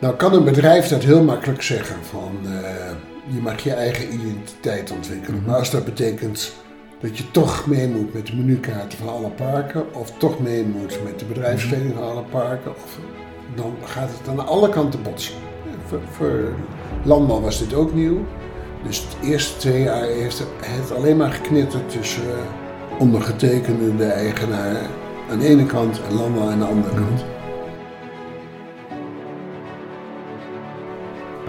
Nou kan een bedrijf dat heel makkelijk zeggen van uh, je mag je eigen identiteit ontwikkelen. Maar als dat betekent dat je toch mee moet met de menukaarten van alle parken, of toch mee moet met de bedrijfskleding van alle parken, of, dan gaat het aan alle kanten botsen. Voor, voor landbouw was dit ook nieuw. Dus de eerste twee jaar heeft het alleen maar geknitterd tussen uh, ondergetekende, de eigenaar aan de ene kant en landbouw aan de andere kant.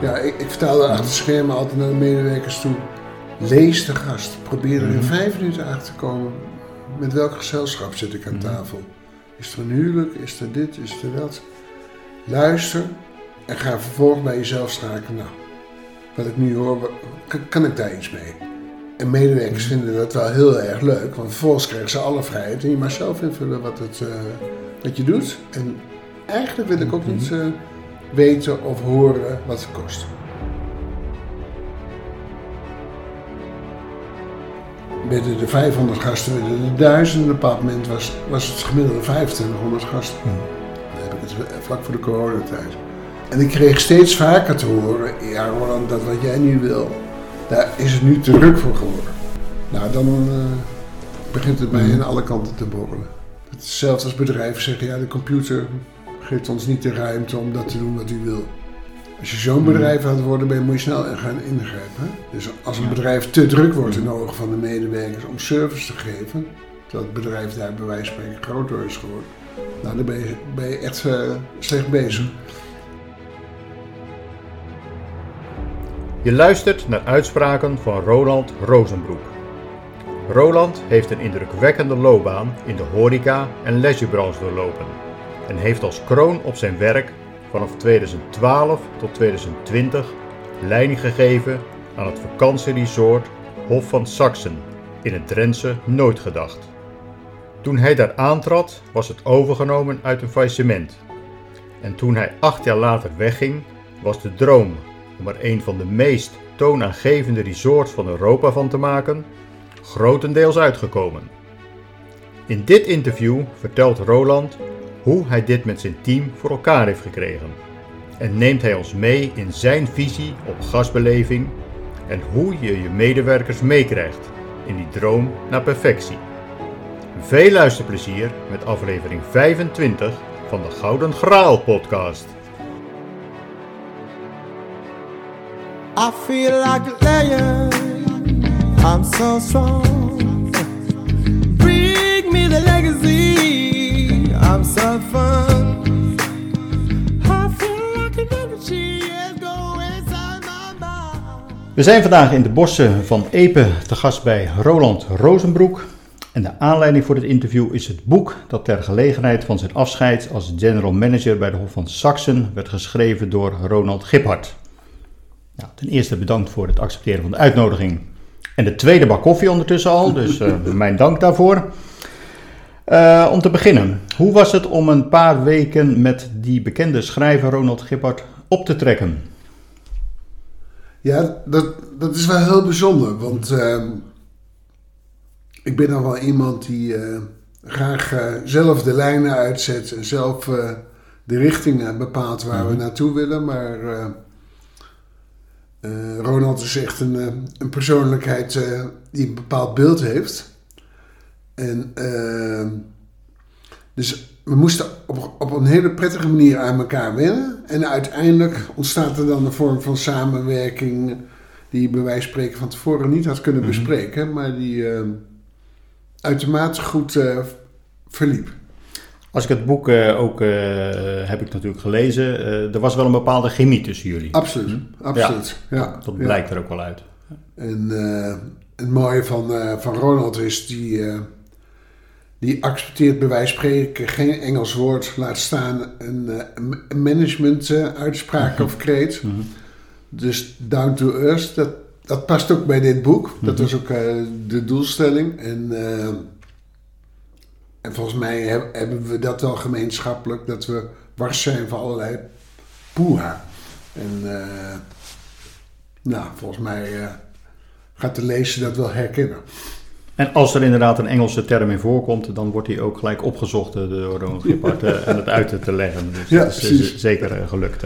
Ja, ik, ik vertelde achter het schermen altijd naar de medewerkers toe. Lees de gast. Probeer er in vijf minuten achter te komen. Met welk gezelschap zit ik aan tafel? Is er een huwelijk? Is er dit? Is er dat? Luister en ga vervolgens bij jezelf schakelen. Nou, wat ik nu hoor, kan, ik daar iets mee? En medewerkers vinden dat wel heel erg leuk, want vervolgens krijgen ze alle vrijheid en je mag zelf invullen wat, het, uh, wat je doet. En eigenlijk wil ik ook niet uh, weten of horen wat het kost. Binnen de 500 gasten, binnen de duizenden, moment was, was het gemiddelde 2500 gasten. Hmm. Heb ik het vlak voor de coronatijd. En ik kreeg steeds vaker te horen, ja Roland, dat wat jij nu wil, daar is het nu te druk voor geworden. Nou, dan uh, begint het mij aan alle kanten te borrelen. Hetzelfde als bedrijven zeggen, ja de computer geeft ons niet de ruimte om dat te doen wat u wil. Als je zo'n bedrijf aan het worden bent, moet je snel gaan ingrijpen. Dus als een bedrijf te druk wordt in de ogen van de medewerkers om service te geven, terwijl het bedrijf daar bij wijze van spreken groter is geworden, nou, dan ben je, ben je echt uh, slecht bezig. Je luistert naar uitspraken van Roland Rozenbroek. Roland heeft een indrukwekkende loopbaan in de horeca- en leisurebranche doorlopen en heeft als kroon op zijn werk vanaf 2012 tot 2020 leiding gegeven aan het vakantieresort Hof van Saxen in het Drentse Nooitgedacht. Toen hij daar aantrad was het overgenomen uit een faillissement. En toen hij acht jaar later wegging was de droom om er een van de meest toonaangevende resorts van Europa van te maken, grotendeels uitgekomen. In dit interview vertelt Roland hoe hij dit met zijn team voor elkaar heeft gekregen. En neemt hij ons mee in zijn visie op gasbeleving en hoe je je medewerkers meekrijgt in die droom naar perfectie. Veel luisterplezier met aflevering 25 van de Gouden Graal podcast. I feel like. I'm so strong. We zijn vandaag in de bossen van Epe te gast bij Roland Rozenbroek. En de aanleiding voor dit interview is het boek dat ter gelegenheid van zijn afscheid als general manager bij de Hof van Saxen werd geschreven door Ronald Giphart. Nou, ten eerste bedankt voor het accepteren van de uitnodiging. En de tweede bak koffie ondertussen al, dus uh, mijn dank daarvoor. Uh, om te beginnen, hoe was het om een paar weken met die bekende schrijver Ronald Gippard op te trekken? Ja, dat, dat is wel heel bijzonder, want uh, ik ben dan wel iemand die uh, graag zelf de lijnen uitzet en zelf de richting bepaalt waar we mhm. naartoe willen, maar Ronald is echt een, eh, een persoonlijkheid die een bepaald beeld heeft. En dus we moesten op, op een hele prettige manier aan elkaar wennen. En uiteindelijk ontstaat er dan een vorm van samenwerking die bij wijze van spreken van tevoren niet had kunnen mhm. bespreken, maar die uitermate goed verliep. Als ik het boek uh, ook uh, heb ik natuurlijk gelezen, uh, er was wel een bepaalde chemie tussen jullie. Absoluut, hm? absoluut. Ja. dat blijkt er ook wel uit. En het mooie van, van Ronald is, die, die accepteert bij wijze van spreken geen Engels woord, laat staan een, een management uitspraak of kreet. Mhm. Dus down to earth, dat, dat past ook bij dit boek. Dat mhm. was ook de doelstelling. En en volgens mij hebben we dat wel gemeenschappelijk, dat we wars zijn van allerlei poeha. En nou, volgens mij gaat de lezer dat wel herkennen. En als er inderdaad een Engelse term in voorkomt, dan wordt die ook gelijk opgezocht door Ronald Gepard en het uit te leggen. Dus ja, dat is zeker gelukt.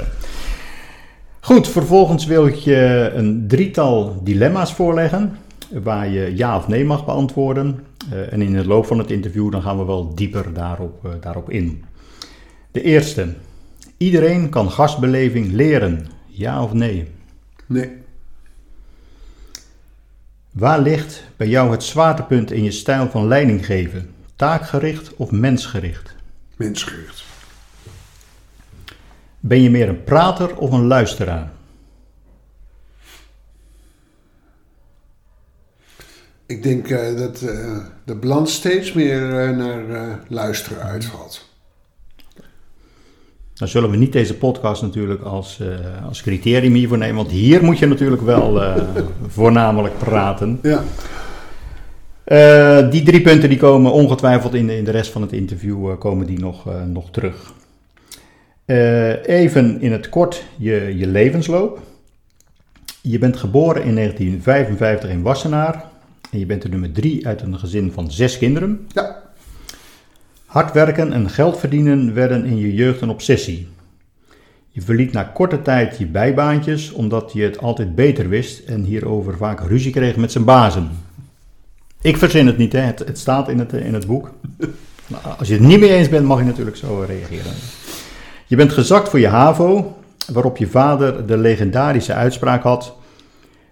Goed, vervolgens wil ik je een drietal dilemma's voorleggen waar je ja of nee mag beantwoorden. En in de loop van het interview dan gaan we wel dieper daarop, daarop in. De eerste. Iedereen kan gastbeleving leren. Ja of nee? Nee. Waar ligt bij jou het zwaartepunt in je stijl van leiding geven? Taakgericht of mensgericht? Mensgericht. Ben je meer een prater of een luisteraar? Ik denk uh, dat uh, de balans steeds meer uh, naar luisteren uitvalt. Dan zullen we niet deze podcast natuurlijk als, als criterium hiervoor nemen, want hier moet je natuurlijk wel voornamelijk praten. Ja. die drie punten die komen ongetwijfeld in de, in de rest van het interview komen die nog, nog terug. even in het kort je, je levensloop. Je bent geboren in 1955 in Wassenaar. En je bent de nummer drie uit een gezin van zes kinderen. Ja. Hard werken en geld verdienen werden in je jeugd een obsessie. Je verliet na korte tijd je bijbaantjes omdat je het altijd beter wist en hierover vaak ruzie kreeg met zijn bazen. Ik verzin het niet, hè? Het, staat in het, in het boek. Als je het niet mee eens bent, mag je natuurlijk zo reageren. Je bent gezakt voor je HAVO, waarop je vader de legendarische uitspraak had: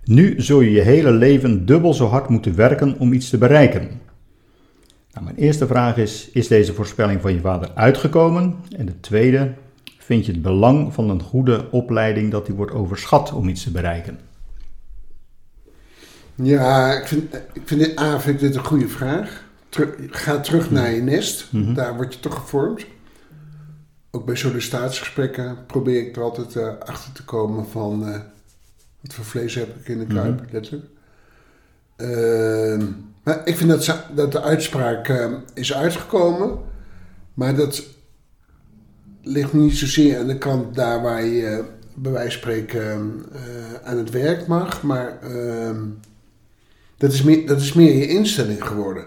nu zul je je hele leven dubbel zo hard moeten werken om iets te bereiken. Nou, mijn eerste vraag is: is deze voorspelling van je vader uitgekomen? En de tweede, vind je het belang van een goede opleiding dat die wordt overschat om iets te bereiken? Ja, ik vind, ik vind, dit, A, vind ik dit een goede vraag. ga terug mhm. naar je nest, mhm. daar word je toch gevormd. Ook bij sollicitatiegesprekken probeer ik er altijd uh, achter te komen van... Uh, wat voor vlees heb ik in de kuip, mm letterlijk. Uh, maar ik vind dat, dat de uitspraak uh, is uitgekomen. Maar dat ligt niet zozeer aan de kant daar waar je bij wijze van spreken uh, aan het werk mag. Maar ehm, dat, is meer, dat is meer je instelling geworden.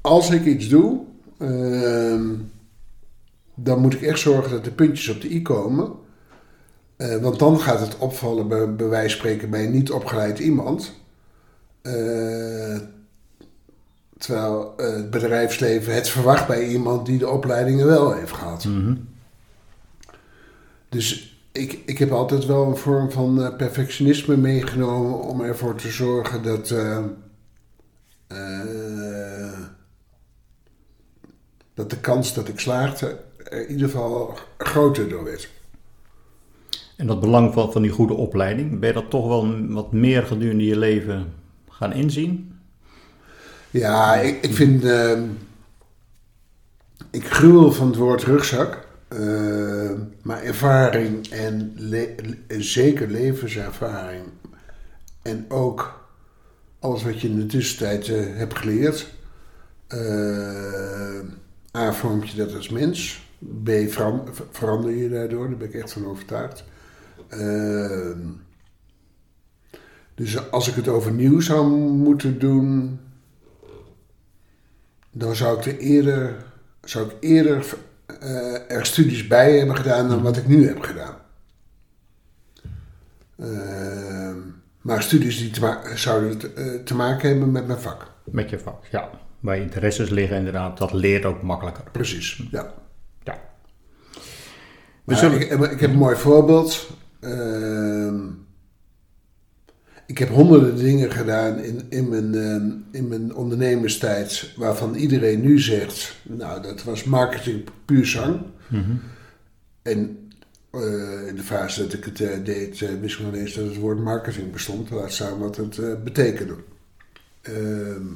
Als ik iets doe, ehm, dan moet ik echt zorgen dat de puntjes op de i komen. Uh, want dan gaat het opvallen bij, bij wijze van spreken bij niet opgeleid iemand. Terwijl uh, het bedrijfsleven het verwacht bij iemand die de opleidingen wel heeft gehad. Mm -hmm. Dus ik, ik heb altijd wel een vorm van perfectionisme meegenomen om ervoor te zorgen dat. dat de kans dat ik slaagde er in ieder geval groter door werd. En dat belang van, van die goede opleiding, ben je dat toch wel wat meer gedurende je leven gaan inzien? Ja, ik, ik vind. Uh, ik gruwel van het woord rugzak. Uh, maar ervaring en zeker levenservaring. En ook alles wat je in de tussentijd uh, hebt geleerd. Uh, A, vormt je dat als mens. B, verander je daardoor. Daar ben ik echt van overtuigd. Ehm, dus als ik het overnieuw zou moeten doen, dan zou ik er eerder, zou ik eerder uh, er studies bij hebben gedaan dan wat ik nu heb gedaan. Uh, maar studies die te zouden te, uh, te maken hebben met mijn vak. Met je vak, ja. Waar je interesses liggen inderdaad, dat leert ook makkelijker. Precies, ja. ja. Zullen... ik, ik, heb een mooi voorbeeld. Uh, ik heb honderden dingen gedaan in, in, mijn, uh, in mijn ondernemerstijd waarvan iedereen nu zegt, nou dat was marketing puur zang. Mm -hmm. En uh, in de fase dat ik het uh, deed, wist ik nog eens dat het woord marketing bestond. Laat staan wat het betekende. Ehm,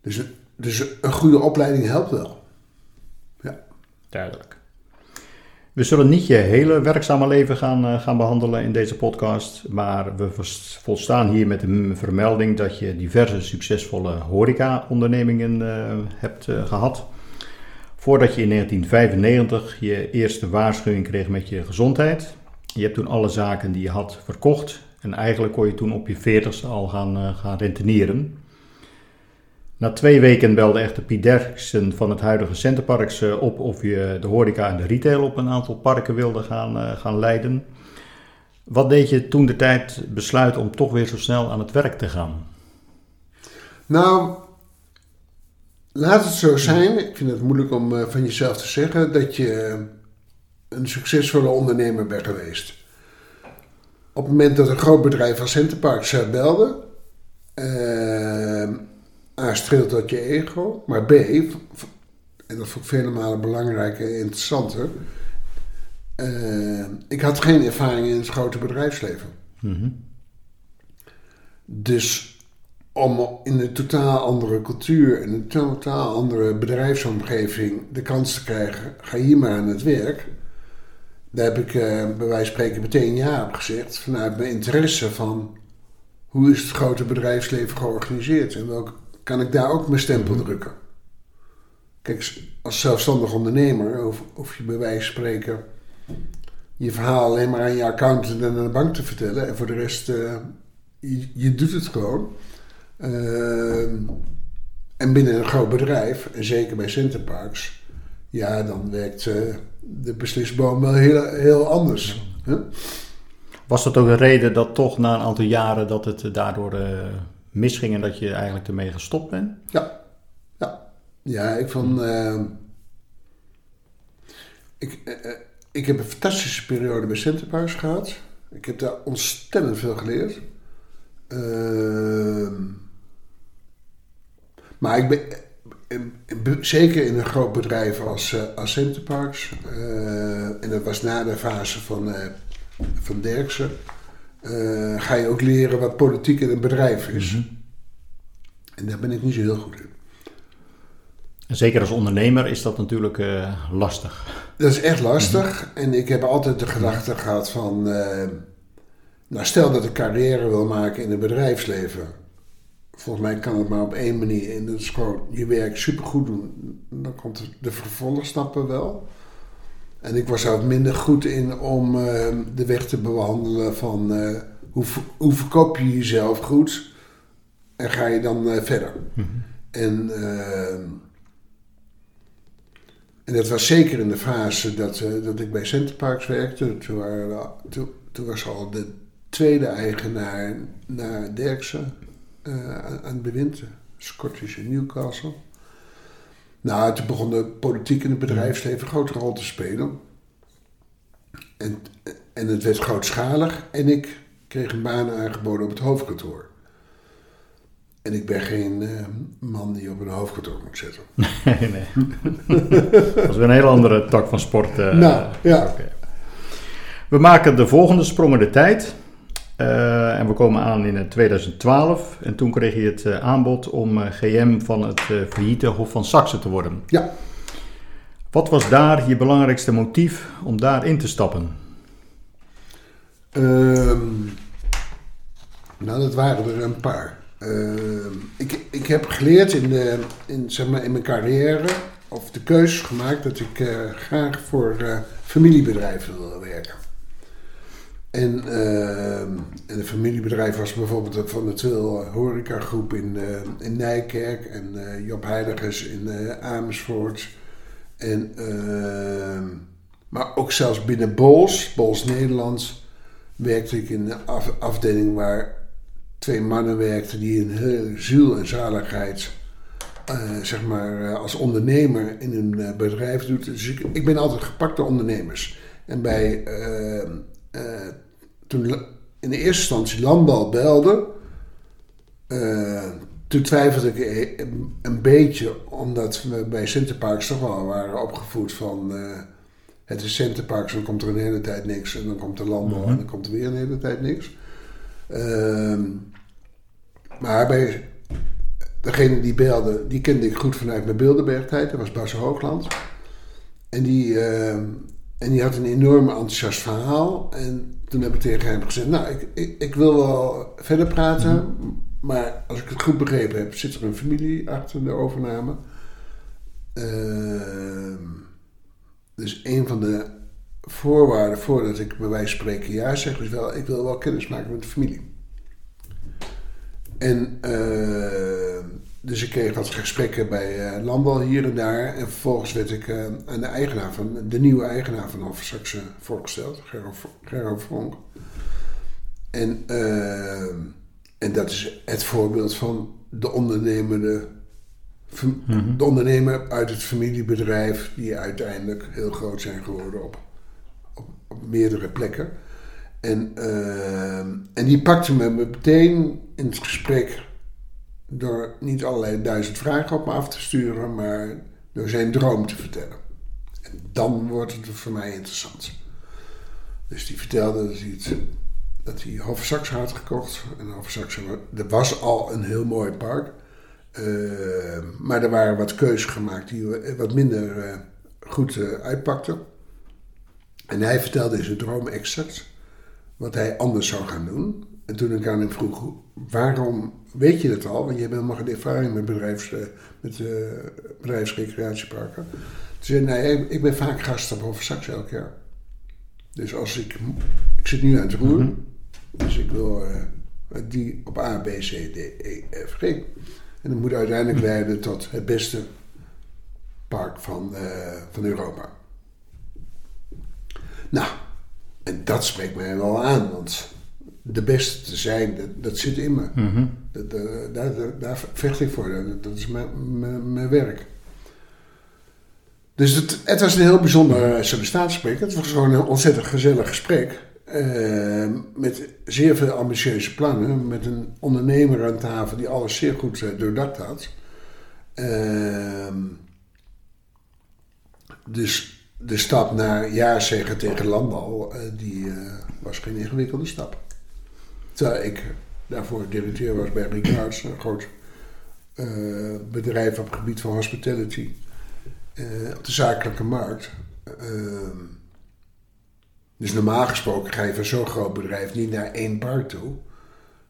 dus, dus een goede opleiding helpt wel. Ja. Duidelijk. We zullen niet je hele werkzame leven gaan, uh, gaan behandelen in deze podcast, maar we volstaan hier met de vermelding dat je diverse succesvolle horeca-ondernemingen uh, hebt uh, gehad. Voordat je in 1995 je eerste waarschuwing kreeg met je gezondheid. Je hebt toen alle zaken die je had verkocht en eigenlijk kon je toen op je 40ste al gaan, gaan rentenieren. Na twee weken belde echter Piet Derksen van het huidige Centerparks eh, op of je de horeca en de retail op een aantal parken wilde gaan, uh, gaan leiden. Wat deed je toen de tijd besluit om toch weer zo snel aan het werk te gaan? Nou, laat het zo zijn. Ik vind het moeilijk om uh, van jezelf te zeggen dat je een succesvolle ondernemer bent geweest. Op het moment dat een groot bedrijf als Centerparks belde, A, streelt dat je ego, maar B, en dat vond ik vele malen belangrijker en interessanter, uh, ik had geen ervaring in het grote bedrijfsleven. Mm Dus om in een totaal andere cultuur en een totaal andere bedrijfsomgeving de kans te krijgen, ga hier maar aan het werk. Daar heb ik uh, bij wijze van spreken meteen ja op gezegd. Vanuit mijn interesse van hoe is het grote bedrijfsleven georganiseerd en welke kan ik daar ook mijn stempel drukken. Kijk, als zelfstandig ondernemer of, je bij wijze van spreken je verhaal alleen maar aan je accountant en aan de bank te vertellen en voor de rest, uh, je, doet het gewoon. Uh, en binnen een groot bedrijf, en zeker bij Centerparks, ja, dan werkt uh, de beslisboom wel heel, heel anders. Was dat ook een reden dat toch na een aantal jaren dat het daardoor misging en dat je eigenlijk ermee gestopt bent? Ja, ja. Ja, ik van. Uh, ik, uh, ik heb een fantastische periode bij Centerparks gehad. Ik heb daar ontzettend veel geleerd. Uh, maar ik ben. Zeker in een groot bedrijf als, als Centerparks. en dat was na de fase van, van Derksen. Uh, ga je ook leren wat politiek in een bedrijf is. Mhm. En daar ben ik niet zo heel goed in. En zeker als ondernemer is dat natuurlijk uh, lastig. Dat is echt lastig. Mhm. En ik heb altijd de gedachte gehad van... Uh, nou, stel dat ik carrière wil maken in het bedrijfsleven. Volgens mij kan het maar op één manier. En dat is gewoon je werk supergoed doen. Dan komt de vervolgstappen wel. En ik was er minder goed in om uh, de weg te bewandelen van uh, hoe, hoe verkoop je jezelf goed en ga je dan uh, verder. Mm -hmm. En, en dat was zeker in de fase dat, dat ik bij Centerparks werkte. Toen, waren, toen, toen, was al de tweede eigenaar naar Derksen aan, aan het bewind, Scottish in Newcastle. Nou, toen begon de politiek in het bedrijfsleven een grote rol te spelen. En, en het werd grootschalig en ik kreeg een baan aangeboden op het hoofdkantoor. En ik ben geen uh, man die op een hoofdkantoor moet zitten. Nee, nee. dat is weer een heel andere tak van sport. Uh, nou, ja. We maken de volgende sprongen de tijd. Uh, en we komen aan in 2012. En toen kreeg je het aanbod om GM van het failliete Hof van Saxe te worden. Ja. Wat was daar je belangrijkste motief om daarin te stappen? Um, nou, dat waren er een paar. Uh, ik, ik heb geleerd in, de, in, zeg maar, in mijn carrière, of de keuze gemaakt dat ik graag voor familiebedrijven wilde werken. En, uh, en een familiebedrijf was bijvoorbeeld van de Twil Horeca Groep in, in Nijkerk en Job Heiligers in Amersfoort. En, uh, maar ook zelfs binnen Bols, Bols Nederlands, werkte ik in een af, afdeling waar twee mannen werkten die een hele ziel en zaligheid, uh, zeg maar, uh, als ondernemer in een uh, bedrijf doet. Dus ik, ik, ben altijd gepakt door ondernemers. En bij, ehm, toen in de eerste instantie landbouw belde, toen twijfelde ik een beetje, omdat we bij Centerparks toch wel waren opgevoed van... Uh, het is Centerparks, dan komt er een hele tijd niks. En dan komt er landbouw mhm. en dan komt er weer een hele tijd niks. Uh, maar bij degene die belde, die kende ik goed vanuit mijn Bilderbergtijd. Dat was Bas Hoogland. En die, uh, en die had een enorm enthousiast verhaal. En toen heb ik tegen hem gezegd, nou, ik, ik, ik wil wel verder praten... Mhm. Maar als ik het goed begrepen heb, zit er een familie achter de overname. Uh, dus een van de voorwaarden voordat ik bij wijze van spreken ja zeg, is wel, ik wil wel kennis maken met de familie. En uh, dus ik kreeg wat gesprekken bij uh, Landbouw hier en daar. En vervolgens werd ik uh, aan de eigenaar van, de nieuwe eigenaar van Hoffer voorgesteld, Gerro Vonk. En, uh, en dat is het voorbeeld van de ondernemende de ondernemer uit het familiebedrijf, die uiteindelijk heel groot zijn geworden op, op, op meerdere plekken. En, uh, en die pakte me meteen in het gesprek door niet allerlei duizend vragen op me af te sturen, maar door zijn droom te vertellen. En dan wordt het voor mij interessant. Dus die vertelde dat hij, dat hij had gekocht. En Hofsax, er was al een heel mooi park. Uh, maar er waren wat keuzes gemaakt die wat minder uh, goed uh, uitpakten. En hij vertelde in zijn droom exact wat hij anders zou gaan doen. En toen ik aan hem vroeg, waarom weet je dat al? Want je hebt helemaal geen ervaring met, bedrijfs, met bedrijfsrecreatieparken. Toen zei nee, ik ben vaak gast op Hoofdstraks elk jaar. Dus als ik, ik zit nu aan het roer, mhm. dus ik wil die op A, B, C, D, E, F, G. En dat moet uiteindelijk leiden tot het beste park van, uh, van Europa. Nou, en dat spreekt mij wel aan, want de beste te zijn, dat, dat zit in me. Mm dat, daar, daar, vecht ik voor, dat, dat is mijn, mijn, mijn, werk. Dus het, het was een heel bijzonder sollicitatiegesprek. Het was gewoon een ontzettend gezellig gesprek. Uh, met zeer veel ambitieuze plannen. Met een ondernemer aan tafel die alles zeer goed doordacht had. Uh, dus de stap naar ja zeggen tegen landbouw, eh, die was geen ingewikkelde stap. Terwijl ik daarvoor directeur was bij Ricards, een groot bedrijf op het gebied van hospitality. op de zakelijke markt. Ehm, dus normaal gesproken ga je van zo'n groot bedrijf niet naar één park toe.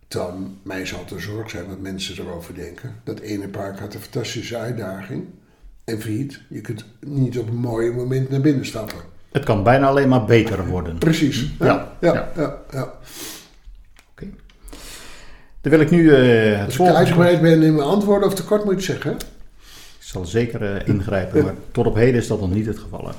Dan mij zal het een zorg zijn wat mensen erover denken. Dat ene park had een fantastische uitdaging. En failliet. Je kunt niet op een mooi moment naar binnen stappen. Het kan bijna alleen maar beter worden. Precies. Ja, ja, ja. ja, Oké. Dan wil ik nu uh, het Als ik uitgebreid ben in mijn antwoorden of tekort moet je zeggen. Ik zal zeker uh, ingrijpen, maar tot op heden is dat nog niet het geval.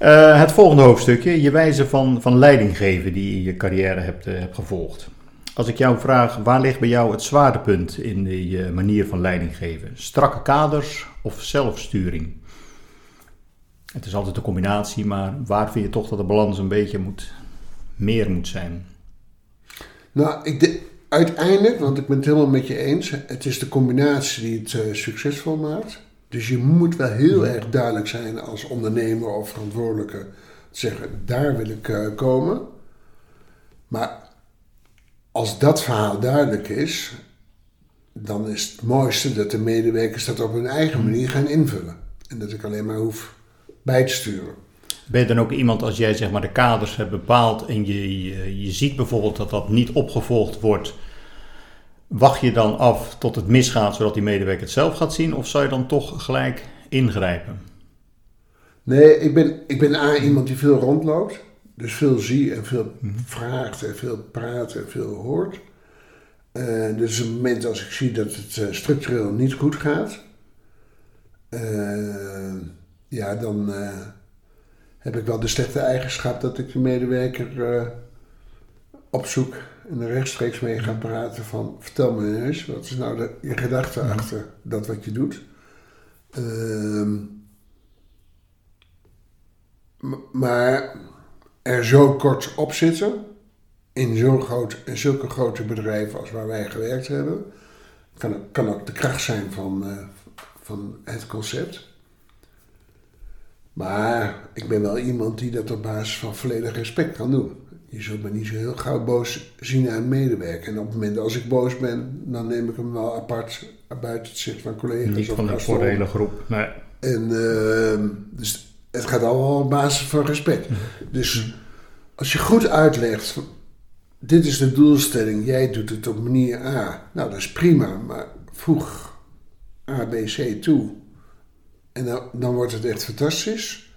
Uh, het volgende hoofdstukje, je wijze van, van leiding geven die je in je carrière hebt, hebt gevolgd. Als ik jou vraag, waar ligt bij jou het zwaartepunt in uh, manier van leiding geven? Strakke kaders of zelfsturing? Het is altijd een combinatie, maar waar vind je toch dat de balans een beetje moet, meer moet zijn? Nou, ik de, uiteindelijk, want ik ben het helemaal met je eens, het is de combinatie die het succesvol maakt. Dus je moet wel heel erg duidelijk zijn als ondernemer of verantwoordelijke. Zeggen, daar wil ik uh, komen. Maar als dat verhaal duidelijk is, dan is het mooiste dat de medewerkers dat op hun eigen manier gaan invullen. En dat ik alleen maar hoef bij te sturen. Ben je dan ook iemand als jij zeg maar de kaders hebt bepaald en je, je, je ziet bijvoorbeeld dat dat niet opgevolgd wordt Wacht je dan af tot het misgaat zodat die medewerker het zelf gaat zien? Of zou je dan toch gelijk ingrijpen? Nee, ik ben, ik ben A, iemand die veel rondloopt. Dus veel zie en veel mhm. vraagt en veel praat en veel hoort. Uh, dus op het moment als ik zie dat het uh, structureel niet goed gaat, uh, ja, dan heb ik wel de slechte eigenschap dat ik de medewerker opzoek en er rechtstreeks mee gaan praten van... vertel me eens, wat is nou de, je gedachte mhm. achter dat wat je doet? Ehm, maar er zo kort op zitten... in zo'n groot, in zulke grote bedrijven als waar wij gewerkt hebben... kan, kan ook de kracht zijn van, uh, van het concept... Maar ik ben wel iemand die dat op basis van volledig respect kan doen je zult me niet zo heel gauw boos zien aan medewerker. En op het moment als ik boos ben, dan neem ik hem wel apart buiten het zicht van collega's. Niet van de, voor de hele groep, nee. En uh, dus het gaat allemaal op basis van respect. Dus als je goed uitlegt, dit is de doelstelling, jij doet het op manier A. Nou, dat is prima, maar voeg A, B, C toe. En dan, dan wordt het echt fantastisch.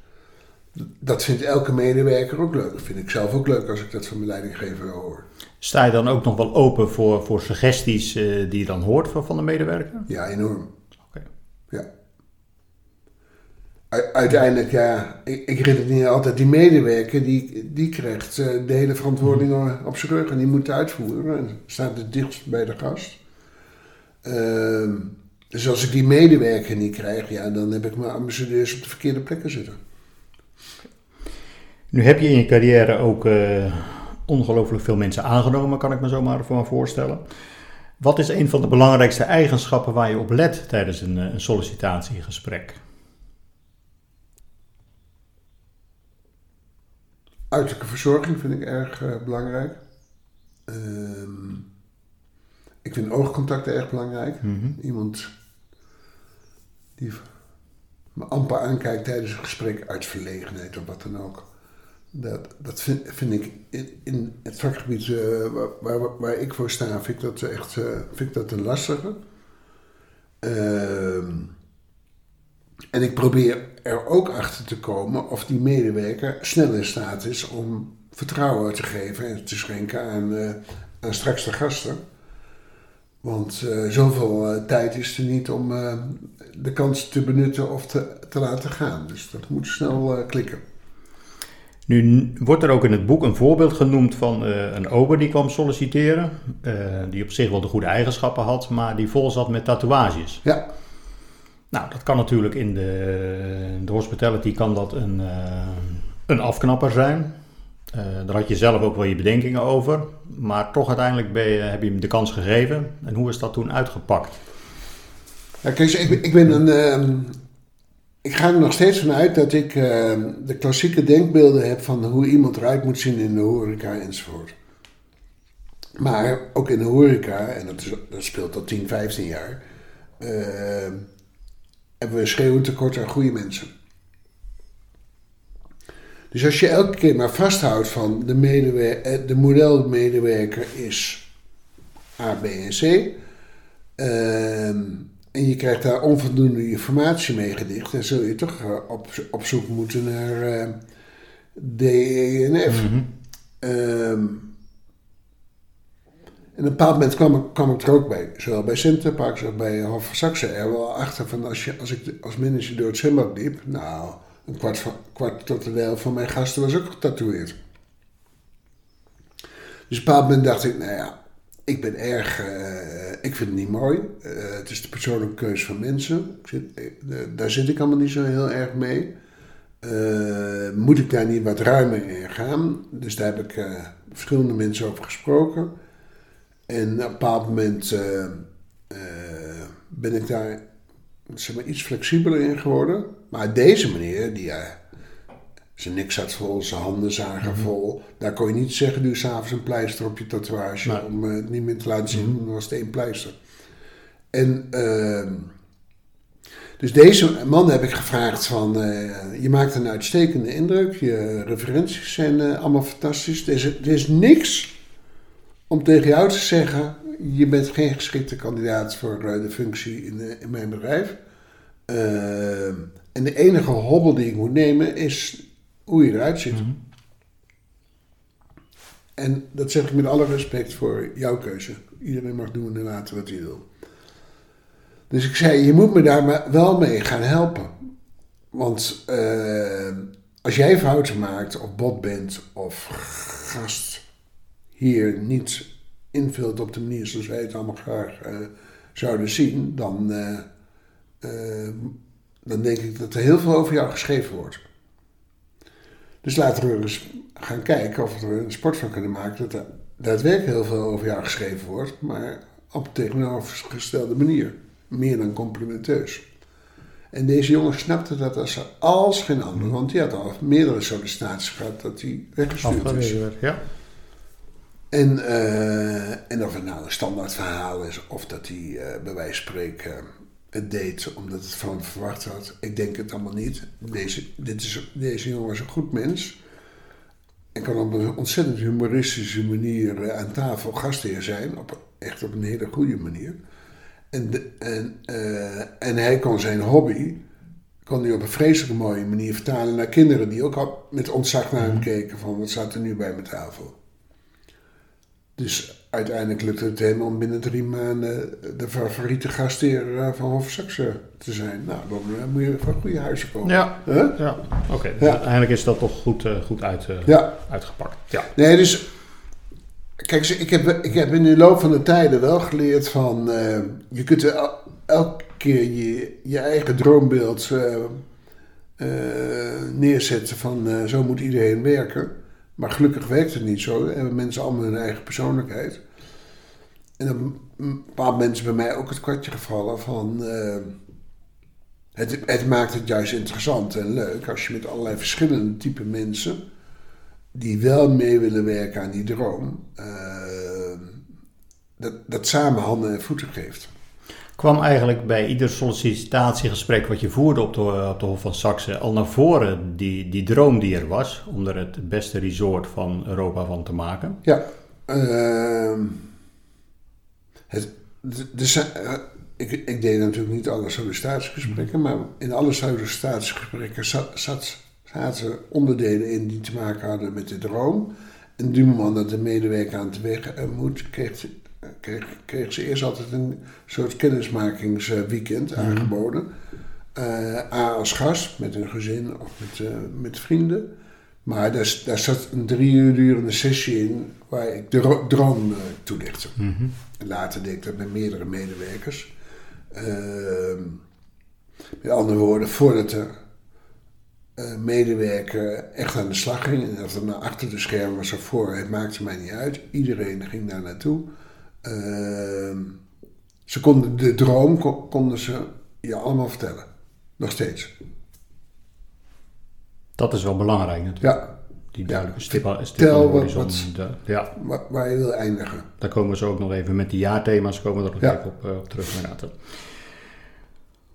Dat vindt elke medewerker ook leuk. Dat vind ik zelf ook leuk als ik dat van mijn leidinggever hoor. Sta je dan ook nog wel open voor, voor suggesties uh, die je dan hoort van, van de medewerker? Ja, enorm. Oké. Ja. uiteindelijk, ja, ik, ik redeneer altijd, die medewerker die, die krijgt uh, de hele verantwoording mhm. op zijn rug en die moet uitvoeren. En staat het dichtst bij de gast. Uh, dus als ik die medewerker niet krijg, ja, dan heb ik mijn ambassadeurs op de verkeerde plekken zitten. Nu heb je in je carrière ook uh, ongelooflijk veel mensen aangenomen, kan ik me zomaar voor voorstellen. Wat is een van de belangrijkste eigenschappen waar je op let tijdens een, een sollicitatiegesprek? Uiterlijke verzorging vind ik erg uh, belangrijk. Ehm, ik vind oogcontact erg belangrijk. Mhm. Iemand die me amper aankijkt tijdens een gesprek uit verlegenheid of wat dan ook. Dat, dat vind, ik in, in het vakgebied uh, waar, waar, ik voor sta, vind ik dat echt uh, vind ik dat een lastige. Uh, en ik probeer er ook achter te komen of die medewerker snel in staat is om vertrouwen te geven en te schenken aan, uh, aan straks de gasten. Want uh, zoveel uh, tijd is er niet om uh, de kans te benutten of te, te laten gaan. Dus dat moet snel klikken. Nu wordt er ook in het boek een voorbeeld genoemd van een ober die kwam solliciteren. die op zich wel de goede eigenschappen had, maar die vol zat met tatoeages. Ja. Nou, dat kan natuurlijk in de, de hospitality kan dat een, een afknapper zijn. Uh, daar had je zelf ook wel je bedenkingen over, maar toch uiteindelijk ben je, heb je hem de kans gegeven. En hoe is dat toen uitgepakt? Ja, ik, ik ben een. Uh, ik ga er nog steeds van uit dat ik uh, de klassieke denkbeelden heb van hoe iemand eruit moet zien in de horeca enzovoort. Maar ook in de horeca, en dat speelt al 10, 15 jaar, ehm, hebben we schreeuwend tekort aan goede mensen. Dus als je elke keer maar vasthoudt van de, medewer- eh, de modelmedewerker is A, B en C. Ehm, en je krijgt daar onvoldoende informatie mee gedicht. Dan zul je toch eh, op, op zoek moeten naar uh, D, E en F. Mm en op een bepaald moment kwam ik, kwam ik er ook bij. Zowel bij Centerparks als bij Hof van Saxe. Er wel achter van als, je, als ik als manager door het zwembad liep. Nou, een kwart, van, kwart tot de helft van mijn gasten was ook getatoeëerd. Dus op een bepaald moment dacht ik, nou ja, ik ben erg, uh, ik vind het niet mooi. Uh, het is de persoonlijke keuze van mensen. Zit, uh, daar zit ik allemaal niet zo heel erg mee. moet ik daar niet wat ruimer in gaan? Dus daar heb ik verschillende mensen over gesproken. En op een bepaald moment ben ik daar zeg maar, iets flexibeler in geworden. Maar deze meneer, die uh, zijn nek zat vol, zijn handen zagen mhm. vol. Daar kon je niet zeggen, doe s'avonds een pleister op je tatoeage. Om uh, het niet meer te laten zien, mm dan was het één pleister. En uh, dus deze man heb ik gevraagd van, uh, je maakt een uitstekende indruk. Je referenties zijn allemaal fantastisch. Er is, er is niks om tegen jou te zeggen, je bent geen geschikte kandidaat voor de functie in, in mijn bedrijf. Uh, en de enige hobbel die ik moet nemen is hoe je eruit ziet. Mhm. En dat zeg ik met alle respect voor jouw keuze. Iedereen mag doen en laten wat hij wil. Dus ik zei, je moet me daar wel mee gaan helpen. Want uh, als jij fouten maakt of bot bent of gast hier niet invult op de manier zoals wij het allemaal graag uh, zouden zien, dan, uh, dan denk ik dat er heel veel over jou geschreven wordt. Dus laten we eens gaan kijken of we er een sport van kunnen maken dat er daadwerkelijk heel veel over jou geschreven wordt, maar op een tegenovergestelde manier. Meer dan complimenteus. En deze jongen snapte dat als, als geen ander, want die had al meerdere sollicitaties gehad dat hij weggestuurd is. Ja. En, uh, en of het nou een standaard verhaal is, of dat hij uh, bij wijze van spreken het deed omdat het van verwacht had. Ik denk het allemaal niet. Deze, dit is, deze jongen is een goed mens. En kan op een ontzettend humoristische manier uh, aan tafel gastheer zijn. Op, echt op een hele goede manier. En, de, en, en hij kon zijn hobby kon hij op een vreselijke mooie manier vertalen naar kinderen die ook al met ontzag naar hem keken van wat staat er nu bij mijn tafel. Dus uiteindelijk lukte het hem om binnen drie maanden de favoriete gastheer eh, van Hof Saxe te zijn. Nou, dan eh, moet je van goede huizen komen. Ja, Huh? ja. oké. dus Ja. uiteindelijk is dat toch goed, eh, goed uit, eh, Ja. uitgepakt. Ja. Nee, dus. Kijk, ik heb, ik heb in de loop van de tijden wel geleerd van. eh, je kunt el- elke keer je, je eigen droombeeld eh, eh, neerzetten van eh, zo moet iedereen werken. Maar gelukkig werkt het niet zo. Hebben mensen allemaal hun eigen persoonlijkheid. En op een moment is bij mij ook het kwartje gevallen van. eh, het, het maakt het juist interessant en leuk als je met allerlei verschillende type mensen die wel mee willen werken aan die droom, eh, dat, dat samen handen en voeten geeft. Kwam eigenlijk bij ieder sollicitatiegesprek wat je voerde op de, op de Hof van Saxe al naar voren die, die droom die er was om er het beste resort van Europa van te maken? Ja, ehm, het, de, eh, ik, ik deed natuurlijk niet alle sollicitatiegesprekken, maar in alle sollicitatiegesprekken zat, zat, zaten onderdelen in die te maken hadden met de droom. En moment dat de medewerker aan het weg eh, moet, kreeg, kreeg, kreeg ze eerst altijd een soort kennismakingsweekend aangeboden. Eh, A als gast, met een gezin of met, eh, met vrienden. Maar daar, daar zat een drie uur durende sessie in waar ik de ro- droom eh, toelichtte. En later deed ik dat met meerdere medewerkers. Ehm, met andere woorden, voordat de medewerker echt aan de slag ging, en of het nou achter de schermen was of voor, het maakte mij niet uit. Iedereen ging daar naartoe. Ehm, ze konden de droom ko- konden ze je allemaal vertellen. Nog steeds. Dat is wel belangrijk natuurlijk. Ja, Die duidelijke stip, stip Tel de wat- De- ja, waar, waar je wil eindigen. daar komen we zo ook nog even met die jaarthema's komen we er nog Ja. even op, eh, op terug inderdaad.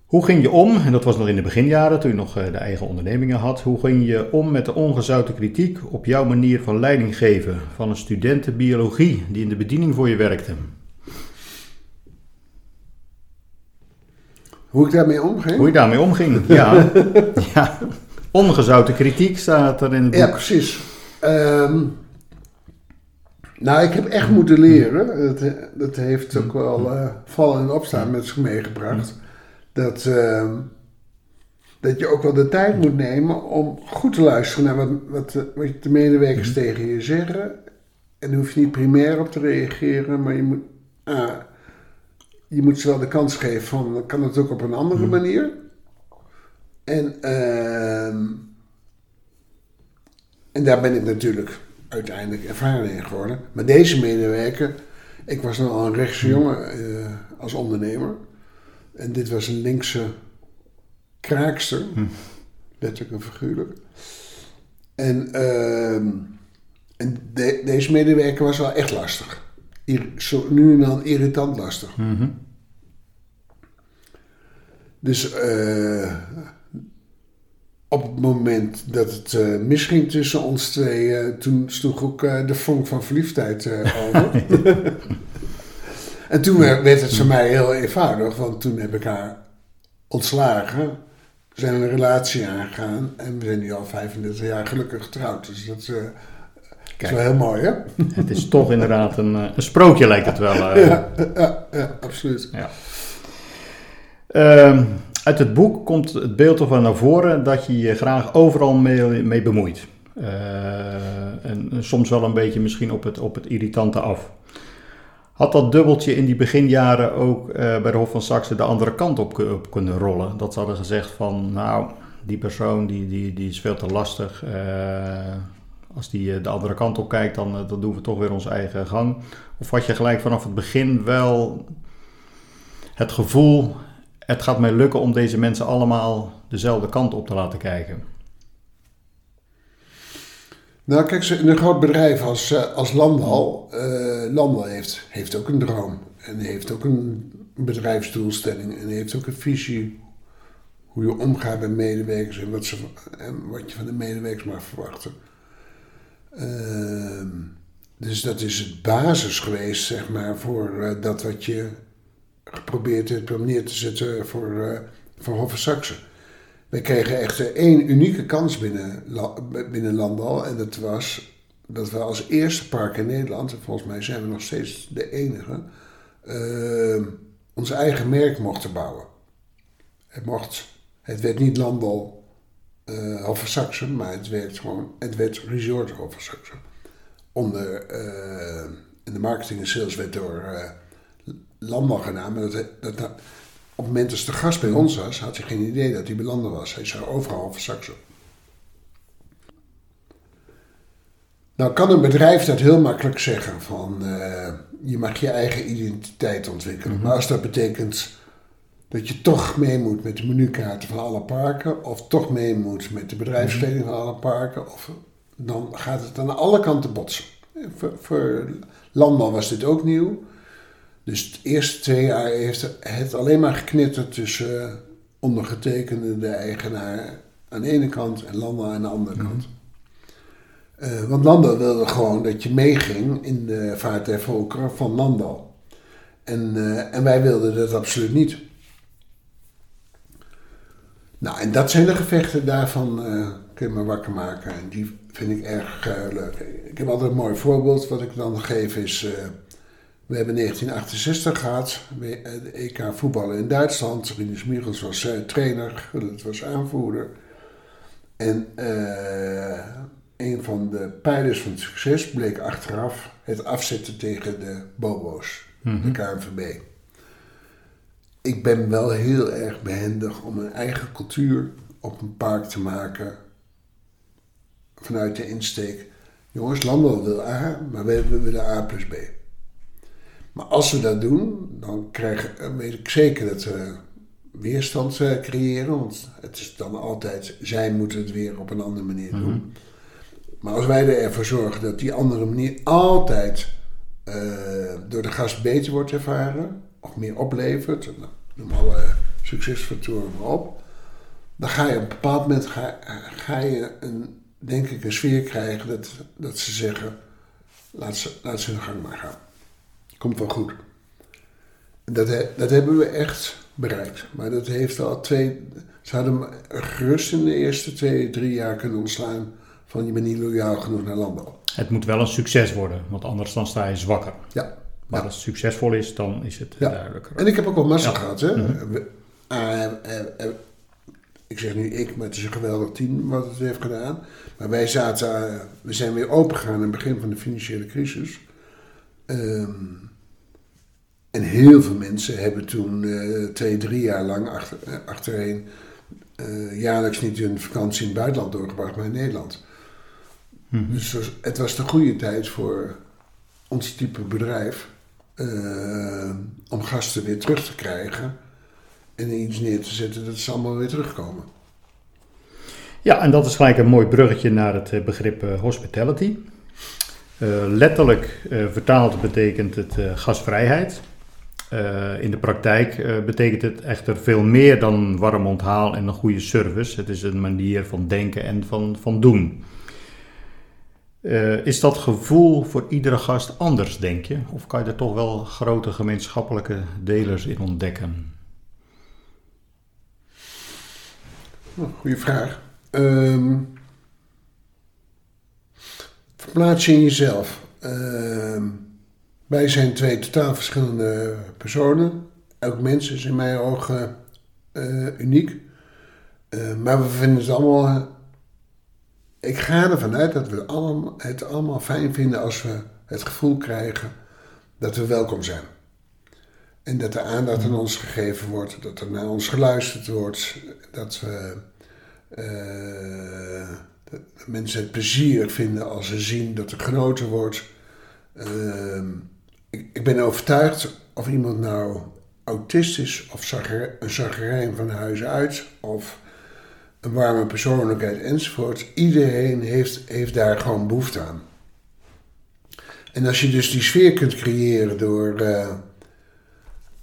Hoe ging je om, en dat was nog in de beginjaren toen je nog eh, de eigen ondernemingen had, hoe ging je om met de ongezouten kritiek op jouw manier van leiding geven van een studenten biologie die in de bediening voor je werkte? Hoe ik daarmee omging? Hoe je daarmee omging? Ja, ja. ongezouten kritiek staat er in het boek. Ja, precies. Ehm, nou, ik heb echt moeten leren. Dat, dat heeft ook wel eh, vallen en opstaan met zich meegebracht. Dat, ehm, dat je ook wel de tijd moet nemen om goed te luisteren naar wat, wat, de- wat de medewerkers tegen je zeggen. En daar hoef je niet primair op te reageren, maar je moet, ah, je moet ze wel de kans geven van, kan het ook op een andere manier. En, ehm, en daar ben ik natuurlijk uiteindelijk ervaren in geworden. Maar deze medewerker, ik was nogal een rechtse jongen eh, als ondernemer. En dit was een linkse kraakster, letterlijk en figuurlijk. En, ehm, en de- deze medewerker was wel echt lastig. Ir- zo nu en dan irritant lastig. Mhm. Dus eh, op het moment dat het eh, misging tussen ons twee, toen sloeg ook eh, de vonk van verliefdheid over. en toen werd het voor mij heel eenvoudig, want toen heb ik haar ontslagen, zijn een relatie aangegaan en we zijn nu al 35 jaar gelukkig getrouwd. Dus dat eh, is wel heel mooi, hè? Het is toch inderdaad een, eh, een sprookje lijkt het wel. eh. Ja, ja, ja, absoluut. Ja. Ehm, uit het boek komt het beeld ervan naar voren dat je je graag overal mee, mee bemoeit. En, en soms wel een beetje misschien op het, op het irritante af. Had dat dubbeltje in die beginjaren ook eh, bij de Hof van Saxe de andere kant op, op kunnen rollen? Dat ze hadden gezegd van, nou, die persoon die, die, die is veel te lastig. Eh, als die eh, de andere kant op kijkt, dan, dan doen we toch weer onze eigen gang. Of had je gelijk vanaf het begin wel het gevoel, het gaat mij lukken om deze mensen allemaal dezelfde kant op te laten kijken. Nou, kijk, een groot bedrijf als, eh, als Landal, eh Landal heeft, heeft ook een droom. En heeft ook een bedrijfsdoelstelling. En heeft ook een visie hoe je omgaat met medewerkers en wat, ze, en wat je van de medewerkers mag verwachten. Ehm, dus dat is het basis geweest, zeg maar, voor eh, dat wat je geprobeerd hebt om neer te zetten voor, eh voor Hof van Wij kregen echt één unieke kans binnen, binnen Landal. En dat was dat we als eerste park in Nederland, en volgens mij zijn we nog steeds de enige, uh, ons eigen merk mochten bouwen. Het, mocht, het werd niet Landal uh, Saxen, maar het werd gewoon, het werd Resort Saxen. Onder, uh, in de marketing en sales werd door uh, Landal gedaan, dat, dat, op het moment dat de gast bij ons was, had hij geen idee dat hij bij Landal was. Hij zou overal Saxen. Nou kan een bedrijf dat heel makkelijk zeggen van uh, je mag je eigen identiteit ontwikkelen. Mhm. Maar als dat betekent dat je toch mee moet met de menukaarten van alle parken, of toch mee moet met de bedrijfskleding van alle parken, of, dan gaat het aan alle kanten botsen. Voor, voor landbouw was dit ook nieuw. Dus de eerste twee jaar heeft het alleen maar geknitterd tussen ondergetekende, de eigenaar aan de ene kant en landbouw aan de andere mhm. kant. Uh, want Landal wilde gewoon dat je meeging in de vaart der volkeren van Landal. En, uh, en wij wilden dat absoluut niet. Nou, en dat zijn de gevechten daarvan, uh, kun je me wakker maken. En die vind ik erg leuk. Ik heb altijd een mooi voorbeeld wat ik dan geef is... we hebben 1968 gehad, de EK voetballen in Duitsland. Rinus Michels was trainer, dat was aanvoerder. En een van de pijlers van het succes bleek achteraf het afzetten tegen de Bobo's, de mhm. KNVB. Ik ben wel heel erg behendig om een eigen cultuur op een park te maken vanuit de insteek. Jongens, Landbouw wil A, maar we willen A plus B. Maar als we dat doen, dan krijgen, weet ik zeker dat we weerstand eh, creëren. Want het is dan altijd, zij moeten het weer op een andere manier doen. Mhm. Maar als wij ervoor zorgen dat die andere manier altijd uh, door de gast beter wordt ervaren, of meer oplevert, nou, noem alle succesfactoren maar op, dan ga je op een bepaald moment ga, ga je een, denk ik een sfeer krijgen dat, dat ze zeggen, laat ze, laat ze hun gang maar gaan. Komt wel goed. Dat, dat hebben we echt bereikt. Maar dat heeft al twee. Ze hadden gerust in de eerste twee, drie jaar kunnen ontslaan van je bent niet loyaal genoeg naar landbouw. Het moet wel een succes worden, want anders dan sta je zwakker. Ja. Maar als het succesvol is, dan is het ja. duidelijker. En ik heb ook wel massa gehad. Hè? Mhm. Ah, ik zeg nu ik, maar het is een geweldig team wat het heeft gedaan. Maar wij zaten, we zijn weer open gegaan aan het begin van de financiële crisis. Ehm, en heel veel mensen hebben toen uh, twee, drie jaar lang achter, uh, achtereen uh, jaarlijks niet hun vakantie in het buitenland doorgebracht, maar in Nederland. Mhm. Dus het was de goede tijd voor ons type bedrijf uh, om gasten weer terug te krijgen en iets neer te zetten dat ze allemaal weer terugkomen. Ja, en dat is gelijk een mooi bruggetje naar het eh, begrip hospitality. Letterlijk vertaald betekent het gastvrijheid. in de praktijk betekent het echter veel meer dan warm onthaal en een goede service. Het is een manier van denken en van, van doen. Is dat gevoel voor iedere gast anders, denk je? Of kan je er toch wel grote gemeenschappelijke delers in ontdekken? Oh, goeie vraag. Um, verplaats je in jezelf. Uh, wij zijn twee totaal verschillende personen. Elk mens is in mijn ogen uh, uniek. Uh, maar we vinden het allemaal ik ga ervan uit dat we het allemaal fijn vinden als we het gevoel krijgen dat we welkom zijn. En dat er aandacht aan ons gegeven wordt, dat er naar ons geluisterd wordt, dat we uh, dat mensen het plezier vinden als ze zien dat er genoten wordt. Uh, ik, ik, ben overtuigd of iemand nou autist is of een zagerijn van huis uit of een warme persoonlijkheid enzovoort. Iedereen heeft, heeft daar gewoon behoefte aan. En als je dus die sfeer kunt creëren door. Uh,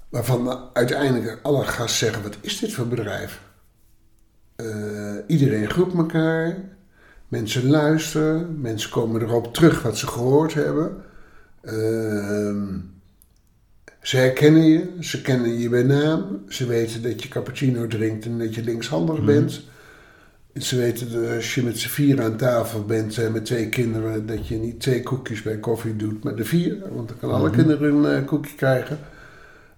waarvan uiteindelijk alle gasten zeggen: wat is dit voor bedrijf? Uh, iedereen groept elkaar. Mensen luisteren. Mensen komen erop terug wat ze gehoord hebben. Uh, ze herkennen je. Ze kennen je bij naam. Ze weten dat je cappuccino drinkt en dat je linkshandig mhm. bent. Ze weten dat als je met z'n vier aan tafel bent uh, met twee kinderen, dat je niet twee koekjes bij koffie doet, maar de vier. Want dan kan alle Mhm. kinderen een uh, koekje krijgen.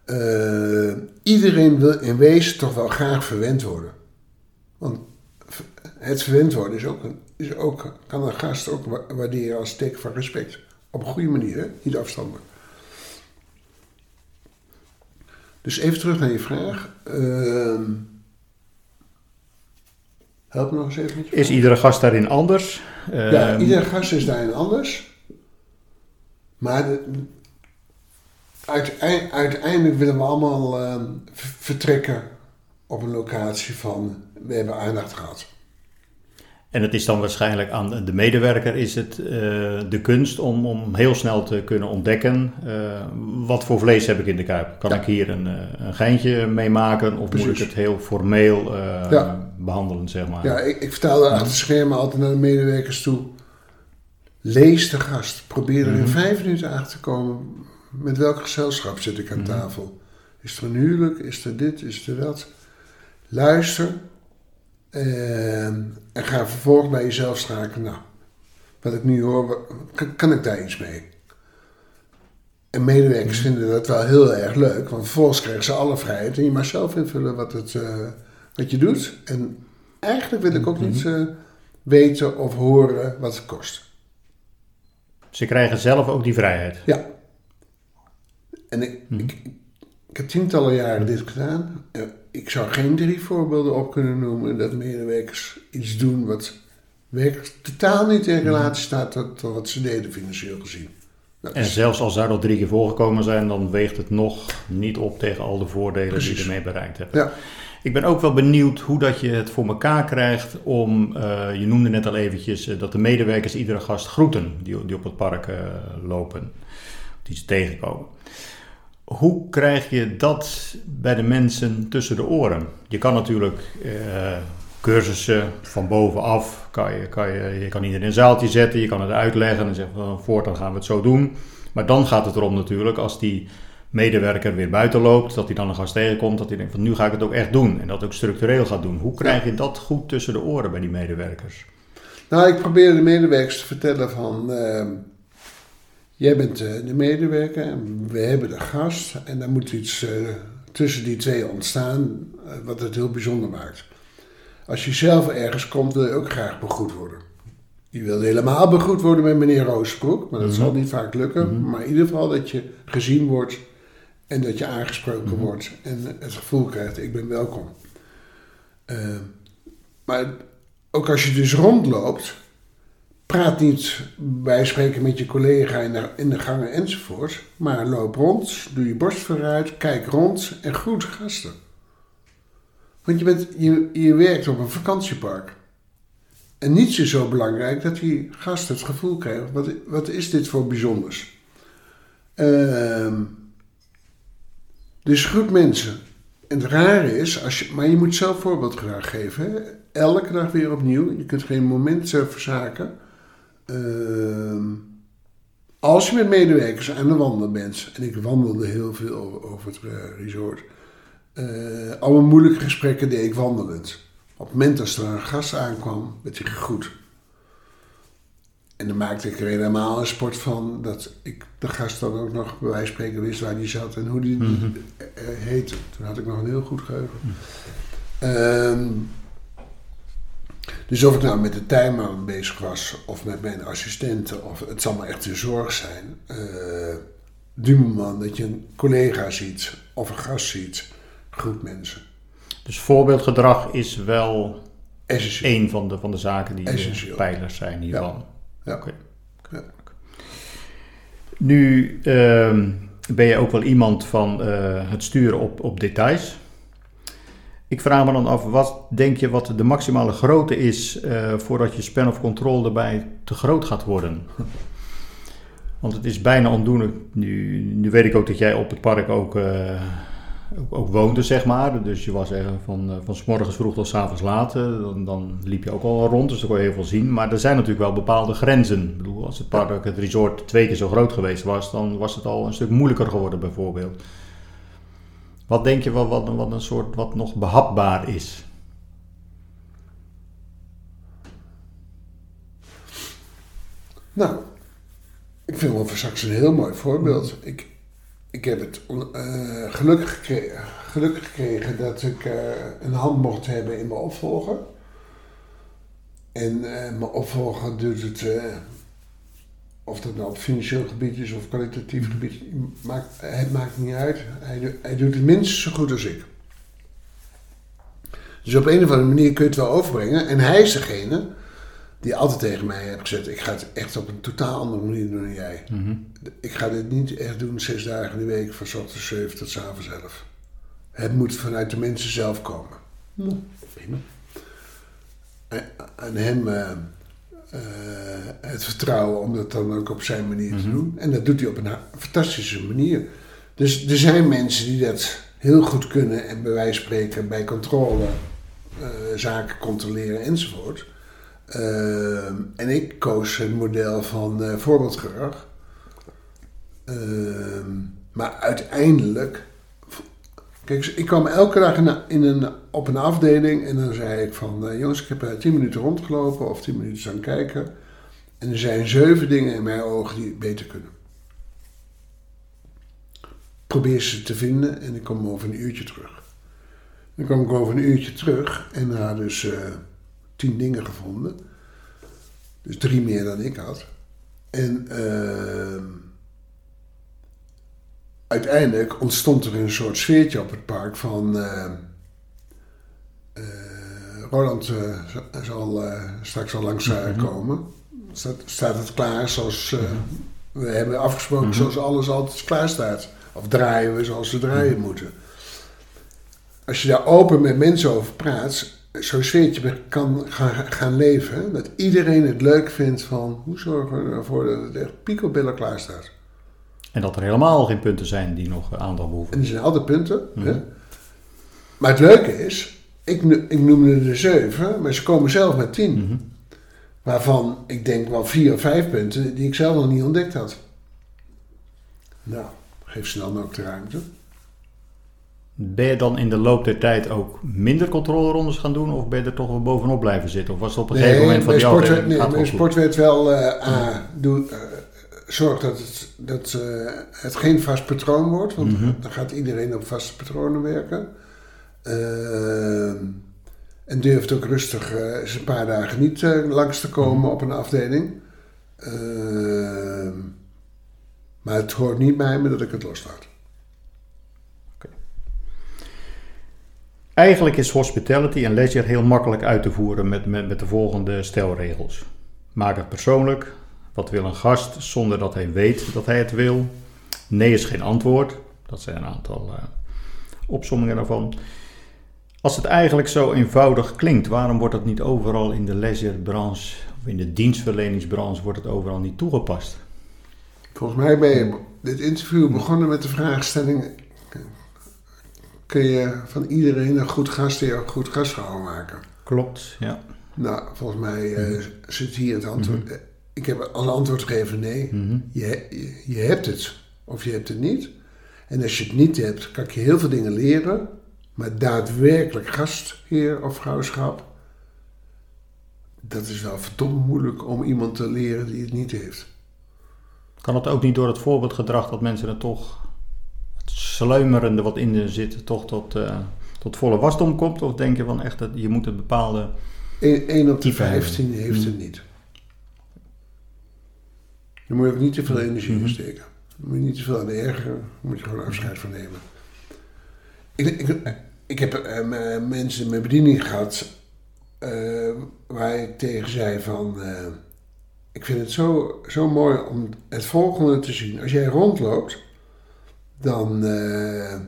Uh, iedereen wil in wezen toch wel graag verwend worden. Want het verwend worden is ook, een, is ook, kan een gast ook waarderen als teken van respect. Op een goede manier, hè? niet afstandelijk. Dus even terug naar je vraag. Uh, help me nog eens even met je Is iedere gast daarin anders? Ja, Ehm, iedere gast is daarin anders. Maar de, uiteindelijk, uiteindelijk willen we allemaal uh, vertrekken op een locatie van we hebben aandacht gehad. En het is dan waarschijnlijk aan de medewerker is het uh, de kunst om, om heel snel te kunnen ontdekken uh, wat voor vlees heb ik in de kuip. Kan Ja. ik hier een, uh, een geintje mee maken of Precies. moet ik het heel formeel Ja. behandelen, zeg maar. Ja, ik, ik vertaalde achter het schermen altijd naar de medewerkers toe. Lees de gast. Probeer er in Mhm. vijf minuten achter te komen. Met welk gezelschap zit ik aan Mhm. tafel? Is er een huwelijk? Is er dit? Is er dat? Luister. Eh, en ga vervolgens bij jezelf schakelen. Nou, wat ik nu hoor, kan, kan ik daar iets mee? En medewerkers Mhm. vinden dat wel heel erg leuk. Want vervolgens krijgen ze alle vrijheid. En je mag zelf invullen wat, het, eh, wat je doet. En eigenlijk wil ik ook Mhm. niet eh, weten of horen wat het kost. Ze krijgen zelf ook die vrijheid. Ja. En ik, Mhm. ik, ik heb tientallen jaren dit gedaan. Ik zou geen drie voorbeelden op kunnen noemen dat medewerkers iets doen wat werkelijk totaal niet in relatie staat tot, tot wat ze deden financieel gezien. En zelfs als daar al drie keer voorgekomen zijn, dan weegt het nog niet op tegen al de voordelen die je ermee bereikt hebt. Ja. Ik ben ook wel benieuwd hoe dat je het voor elkaar krijgt om, eh, je noemde net al eventjes, eh, dat de medewerkers iedere gast groeten die, die op het park eh, lopen, die ze tegenkomen. Hoe krijg je dat bij de mensen tussen de oren? Je kan natuurlijk eh, cursussen van bovenaf, kan je, kan je, je kan iedereen in een zaaltje zetten, je kan het uitleggen en zeggen van voortaan gaan we het zo doen. Maar dan gaat het erom natuurlijk, als die medewerker weer buiten loopt, dat hij dan een gast tegenkomt, dat hij denkt van nu ga ik het ook echt doen en dat ook structureel gaat doen. Hoe krijg je dat goed tussen de oren bij die medewerkers? Nou, ik probeer de medewerkers te vertellen van... ehm, jij bent eh, de medewerker en we hebben de gast. En dan moet iets eh, tussen die twee ontstaan eh, wat het heel bijzonder maakt. Als je zelf ergens komt, wil je ook graag begroet worden. Je wil helemaal begroet worden met meneer Roosbroek, maar dat Mhm. zal niet vaak lukken. Mhm. Maar in ieder geval dat je gezien wordt en dat je aangesproken Mhm. wordt en het gevoel krijgt, ik ben welkom. Maar ook als je dus rondloopt, praat niet bij spreken met je collega in de, in de gangen enzovoort, maar loop rond, doe je borst vooruit, kijk rond en groet gasten. Want je, bent, je, je werkt op een vakantiepark. En niets is zo belangrijk dat die gasten het gevoel krijgen: wat, wat is dit voor bijzonders? Ehm, dus goed mensen. En het rare is, als je, maar je moet zelf voorbeeldgedrag geven. Elke dag weer opnieuw. Je kunt geen moment verzaken. Ehm, als je met medewerkers aan de wandel bent, en ik wandelde heel veel over, het eh, resort, eh alle moeilijke gesprekken deed ik wandelend. Op het moment dat er een gast aankwam, werd hij gegroet. En dan maakte ik er helemaal een sport van dat ik de gast dan ook nog bij wijze van spreken wist waar die zat en hoe die Mhm. eh, heette. Toen had ik nog een heel goed geheugen. Ehm, dus of ik nou met de tuinman bezig was of met mijn assistenten, of het zal maar echt de zorg zijn. eh du moment dat je een collega ziet of een gast ziet, groet mensen. Dus voorbeeldgedrag is wel Essentieel. één van de, van de zaken die Essentieel. pijlers zijn hiervan. Ja. Oké. Ja. Nu ehm, ben je ook wel iemand van eh, het sturen op, op details. Ik vraag me dan af, wat denk je wat de maximale grootte is eh, voordat je span of control erbij te groot gaat worden? Want het is bijna ondoenlijk. Nu, nu weet ik ook dat jij op het park ook, eh, ook, woonde, zeg maar. Dus je was er van, eh, van s morgens vroeg tot s avonds laat. Dan, dan liep je ook al rond, dus dan kon je heel veel zien. Maar er zijn natuurlijk wel bepaalde grenzen. Ik bedoel, als het park, het resort, twee keer zo groot geweest was, dan was het al een stuk moeilijker geworden, bijvoorbeeld. Wat denk je wel wat, wat een soort wat nog behapbaar is? Nou, ik vind Wolfersaks een heel mooi voorbeeld. Ik, ik heb het eh, uh, geluk, gekregen, geluk gekregen dat ik eh, een hand mocht hebben in mijn opvolger. En eh, mijn opvolger doet het of dat nou op financieel gebied is of kwalitatief gebied, maakt, het maakt niet uit. Hij, hij doet het minstens zo goed als ik. Dus op een of andere manier kun je het wel overbrengen. En hij is degene die altijd tegen mij heeft gezegd: Ik ga het echt op een totaal andere manier doen dan jij. Mhm. Ik ga dit niet echt doen zes dagen in de week, van ochtends zeven tot avonds elf. Het moet vanuit de mensen zelf komen. Prima. En, hem uh, uh, het vertrouwen om dat dan ook op zijn manier te mhm. doen. En dat doet hij op een fantastische manier. Dus er zijn mensen die dat heel goed kunnen en bij wijze van spreken bij controle uh, zaken controleren enzovoort. Ehm, en ik koos het model van uh, voorbeeldgedrag. Maar uiteindelijk. Kijk, ik kwam elke dag in, een, op een afdeling en dan zei ik van... Uh, jongens, ik heb uh, tien minuten rondgelopen of tien minuten staan kijken. En er zijn zeven dingen in mijn ogen die beter kunnen. Probeer ze te vinden en ik kom over een uurtje terug. Dan kwam ik over een uurtje terug en had dus tien dingen gevonden. Dus drie meer dan ik had. En uh, uiteindelijk ontstond er een soort sfeertje op het park van. Uh, uh, Roland eh, zal straks al langs mm komen. Staat, staat, het klaar zoals mhm. we hebben afgesproken, mhm. zoals alles altijd klaar staat. Of draaien we zoals we draaien mhm. moeten. Als je daar open met mensen over praat, zo'n sfeertje kan gaan, gaan leven. Dat iedereen het leuk vindt van hoe zorgen we ervoor dat het echt picobillen klaar staat. En dat er helemaal geen punten zijn die nog aandacht behoeven. En er zijn altijd punten. hè? Mhm. Maar het leuke is, ik, ik noemde er zeven, maar ze komen zelf met tien. Mhm. Waarvan ik denk wel vier of vijf punten die ik zelf nog niet ontdekt had. Nou, geef ze dan ook de ruimte. Ben je dan in de loop der tijd ook minder controlerondes gaan doen of ben je er toch wel bovenop blijven zitten? Of was het op een gegeven moment van jou? Nee, mijn sport werd wel uh, A, doe, uh, zorg dat, het, dat uh, het geen vast patroon wordt, want mm-hmm. dan gaat iedereen op vaste patronen werken. Ehm, en durft ook rustig eens een paar dagen niet langs te komen mm-hmm. op een afdeling. Ehm, maar het hoort niet bij me dat ik het loslaat. Eigenlijk is hospitality en leisure heel makkelijk uit te voeren met, met, met de volgende stelregels. Maak het persoonlijk. Wat wil een gast zonder dat hij weet dat hij het wil? Nee is geen antwoord. Dat zijn een aantal uh, opsommingen daarvan. Als het eigenlijk zo eenvoudig klinkt, waarom wordt het niet overal in de leisurebranche of in de dienstverleningsbranche wordt het overal niet toegepast? Volgens mij ben je dit interview begonnen met de vraagstelling kun je van iedereen een goed gastheer een goed gastvrouw maken. Klopt, ja. Nou, volgens mij uh, zit hier het antwoord. Mhm. Ik heb als antwoord gegeven nee. Mhm. je, je, hebt het of je hebt het niet. En als je het niet hebt, kan je heel veel dingen leren. Maar daadwerkelijk gastheer of vrouwschap, dat is wel verdomd moeilijk om iemand te leren die het niet heeft. Kan het ook niet door het voorbeeldgedrag dat mensen er toch sluimerende wat in zit toch tot, uh, tot volle wasdom komt? Of denk je van echt dat je moet een bepaalde. 1 op de 15 heeft het hmm. niet. Dan moet je ook niet te veel energie in hmm. steken. Moet je niet te veel aan de erger, daar moet je gewoon afscheid van nemen. Ik, ik, ik heb uh, mensen in mijn bediening gehad uh, waar ik tegen zei van... Uh, ik vind het zo, zo mooi om het volgende te zien. Als jij rondloopt dan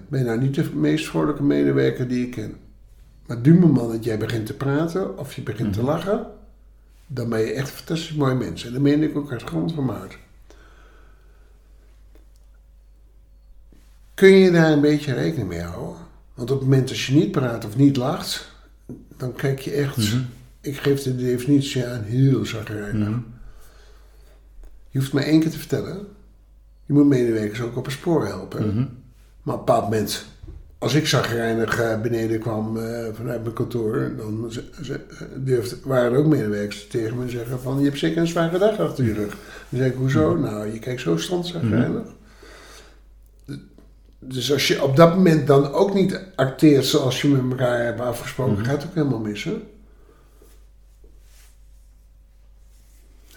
ben je nou niet de meest vrolijke medewerker die ik ken. Maar du moment dat jij begint te praten of je begint te mhm. lachen, dan ben je echt een fantastisch mooi mens. En dat meen ik ook uit grond van mijn hart. Kun je daar een beetje rekening mee houden? Want op het moment dat je niet praat of niet lacht, dan kijk je echt, mhm. ik geef de definitie aan, heel zagrijnig. Mm Je hoeft me één keer te vertellen je moet medewerkers ook op een spoor helpen. Mhm. Maar op een bepaald moment als ik zagrijnig uh, beneden kwam uh, vanuit mijn kantoor, dan ze, durfde, waren er ook medewerkers tegen me zeggen van, je hebt zeker een zware dag achter je rug. Dan zeg ik, hoezo? Mm. Nou, je kijkt zo strandzagrijnig. Mm. Dus als je op dat moment dan ook niet acteert zoals je met elkaar hebt afgesproken, mm. gaat het ook helemaal mis,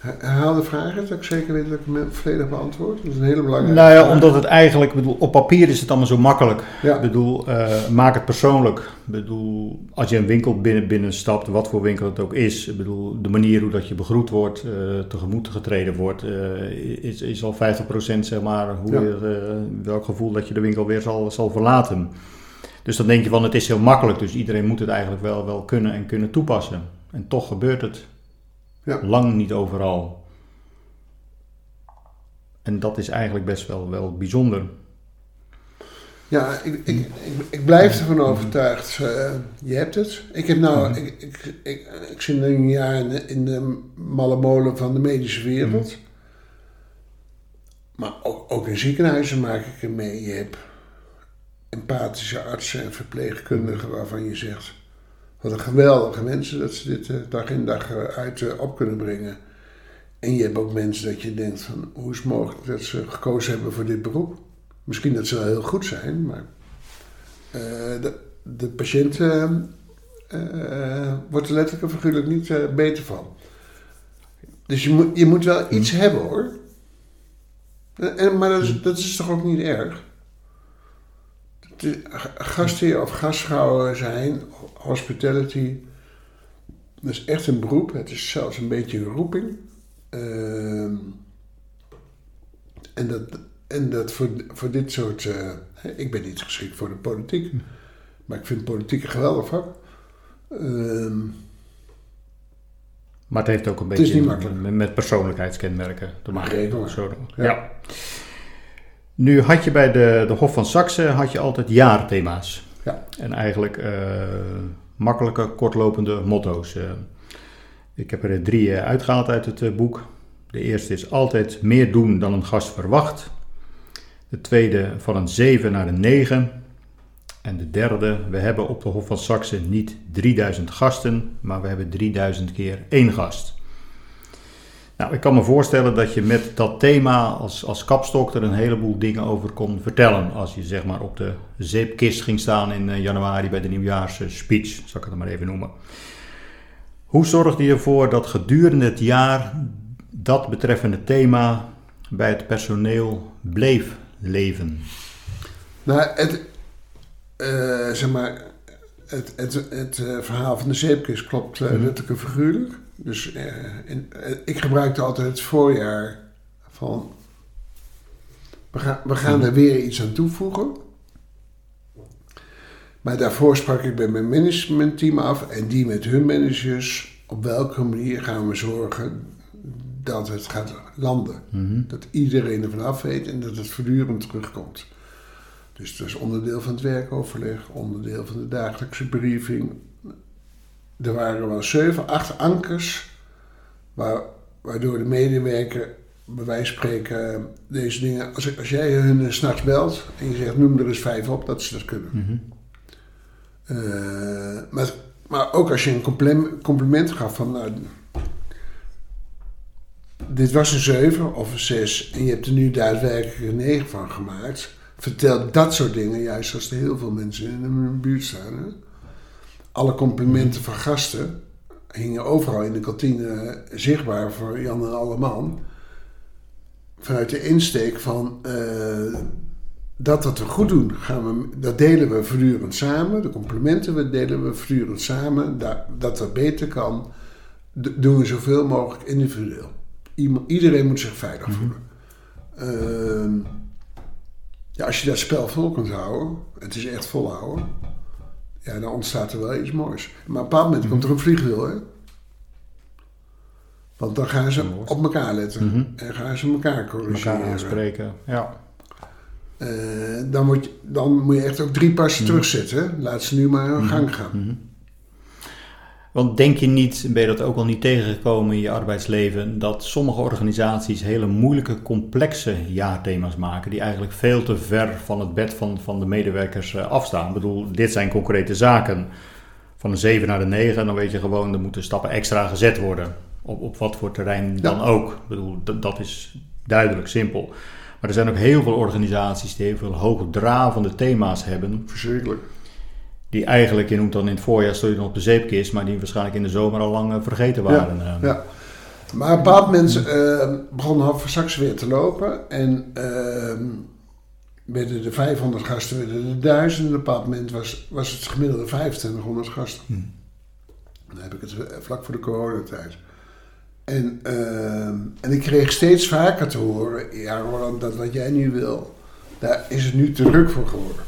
Herhaal de vragen, dat ik zeker weet dat ik hem volledig beantwoord. Dat is een hele belangrijke Nou ja, omdat het eigenlijk, bedoel, op papier is het allemaal zo makkelijk. Ja. Ik bedoel, uh, maak het persoonlijk. Ik bedoel, als je een winkel binnen, binnenstapt, wat voor winkel het ook is. Ik bedoel, de manier hoe dat je begroet wordt, uh, tegemoet getreden wordt, uh, is, is al 50% zeg maar, hoe je, welk gevoel dat je de winkel weer zal, zal verlaten. Dus dan denk je van, het is heel makkelijk, dus iedereen moet het eigenlijk wel, wel kunnen en kunnen toepassen. En toch gebeurt het. Ja. Lang niet overal. En dat is eigenlijk best wel, wel bijzonder. Ja, ik, ik, ik, ik blijf ervan overtuigd. Uh, je hebt het. Ik, heb nou, mhm. ik, ik, ik, ik zit nu een jaar in de, in de malle molen van de medische wereld. Mhm. Maar ook, ook in ziekenhuizen maak ik er mee. Je hebt empathische artsen en verpleegkundigen waarvan je zegt wat een geweldige mensen dat ze dit uh, dag in dag uh, uit uh, op kunnen brengen. En je hebt ook mensen dat je denkt van hoe is het mogelijk dat ze gekozen hebben voor dit beroep. Misschien dat ze wel heel goed zijn, maar de, de patiënt wordt er letterlijk en figuurlijk niet beter van. Dus je moet, je moet wel iets hebben hoor. En, maar dat is, dat is toch ook niet erg? Gastheer of gastvrouwen zijn, hospitality, dat is echt een beroep. Het is zelfs een beetje een roeping. Uh, en dat, en dat voor, voor dit soort. Uh, ik ben niet geschikt voor de politiek, maar ik vind politiek een geweldig vak. Uh, maar het heeft ook een beetje met, met, persoonlijkheidskenmerken te maken. Zo, ja. ja. Nu had je bij de, de Hof van Saxe had je altijd jaarthema's. Ja. En eigenlijk uh, makkelijke, kortlopende motto's. Uh, ik heb er drie uh, uitgehaald uit het boek. De eerste is altijd meer doen dan een gast verwacht. De tweede van een 7 naar een 9. En de derde, we hebben op de Hof van Saxe niet 3000 gasten, maar we hebben 3000 keer één gast. Nou, ik kan me voorstellen dat je met dat thema als, als kapstok er een heleboel dingen over kon vertellen. Als je zeg maar op de zeepkist ging staan in eh, januari bij de nieuwjaarsspeech, zal ik het maar even noemen. Hoe zorgde je ervoor dat gedurende het jaar dat betreffende thema bij het personeel bleef leven? Nou, het, uh, zeg maar, het, het, het, uh, verhaal van de zeepkist klopt uh, letterlijk en figuurlijk. Dus uh, in, ik gebruikte altijd het voorjaar van. We gaan, we gaan er weer iets aan toevoegen. Maar daarvoor sprak ik bij mijn managementteam af en die met hun managers. Op welke manier gaan we zorgen dat het gaat landen? Mhm. Dat iedereen ervan af weet en dat het voortdurend terugkomt. Dus dat is onderdeel van het werkoverleg, onderdeel van de dagelijkse briefing. Er waren wel zeven, acht ankers, waar, waardoor de medewerker bij wijze van spreken deze dingen. Als, als jij hun s'nachts belt en je zegt noem er eens vijf op, dat ze dat kunnen. Mhm. Eh, maar, maar ook als je een compliment, compliment gaf van. Nou, dit was een 7 of een 6 en je hebt er nu daadwerkelijk een 9 van gemaakt vertel dat soort dingen, juist als er heel veel mensen in mijn buurt staan. Hè? Alle complimenten van gasten hingen overal in de kantine zichtbaar voor Jan en alle man. Vanuit de insteek van uh, dat wat we goed doen, gaan we, dat delen we voortdurend samen. De complimenten we delen we voortdurend samen. Dat, dat dat beter kan, doen we zoveel mogelijk individueel. Iedereen moet zich veilig mhm. voelen. Uh, ja, als je dat spel vol kunt houden, het is echt volhouden, ja, dan ontstaat er wel iets moois. Maar op een bepaald moment komt er een vliegwiel, hè? Want dan gaan ze op elkaar letten mhm. en gaan ze elkaar corrigeren. Elkaar aanspreken, ja. Uh, dan, moet je, dan moet je echt ook drie passen mm terugzetten. Laat ze nu maar aan mhm. gang gaan. Want denk je niet, ben je dat ook al niet tegengekomen in je arbeidsleven, dat sommige organisaties hele moeilijke, complexe jaarthema's maken, die eigenlijk veel te ver van het bed van, van de medewerkers eh, afstaan? Ik bedoel, dit zijn concrete zaken. Van een 7 naar de 9, dan weet je gewoon, er moeten stappen extra gezet worden. Op, op wat voor terrein dan ook. Ik bedoel, dat, dat is duidelijk, simpel. Maar er zijn ook heel veel organisaties die heel veel hoogdravende thema's hebben. Verschrikkelijk. Die eigenlijk, je noemt dan in het voorjaar, stond je nog op de zeepkist, maar die waarschijnlijk in de zomer al lang eh, vergeten waren. Ja, eh. ja. Maar een bepaald moment uh, begon half straks weer te lopen. En uh, werden de 500 gasten, werden de 1000. Op een bepaald moment was, was het gemiddelde 2500 gasten. Hm. Dan heb ik het vlak voor de coronatijd. En, uh, en ik kreeg steeds vaker te horen, ja Roland, dat wat jij nu wil, daar is het nu te druk voor geworden.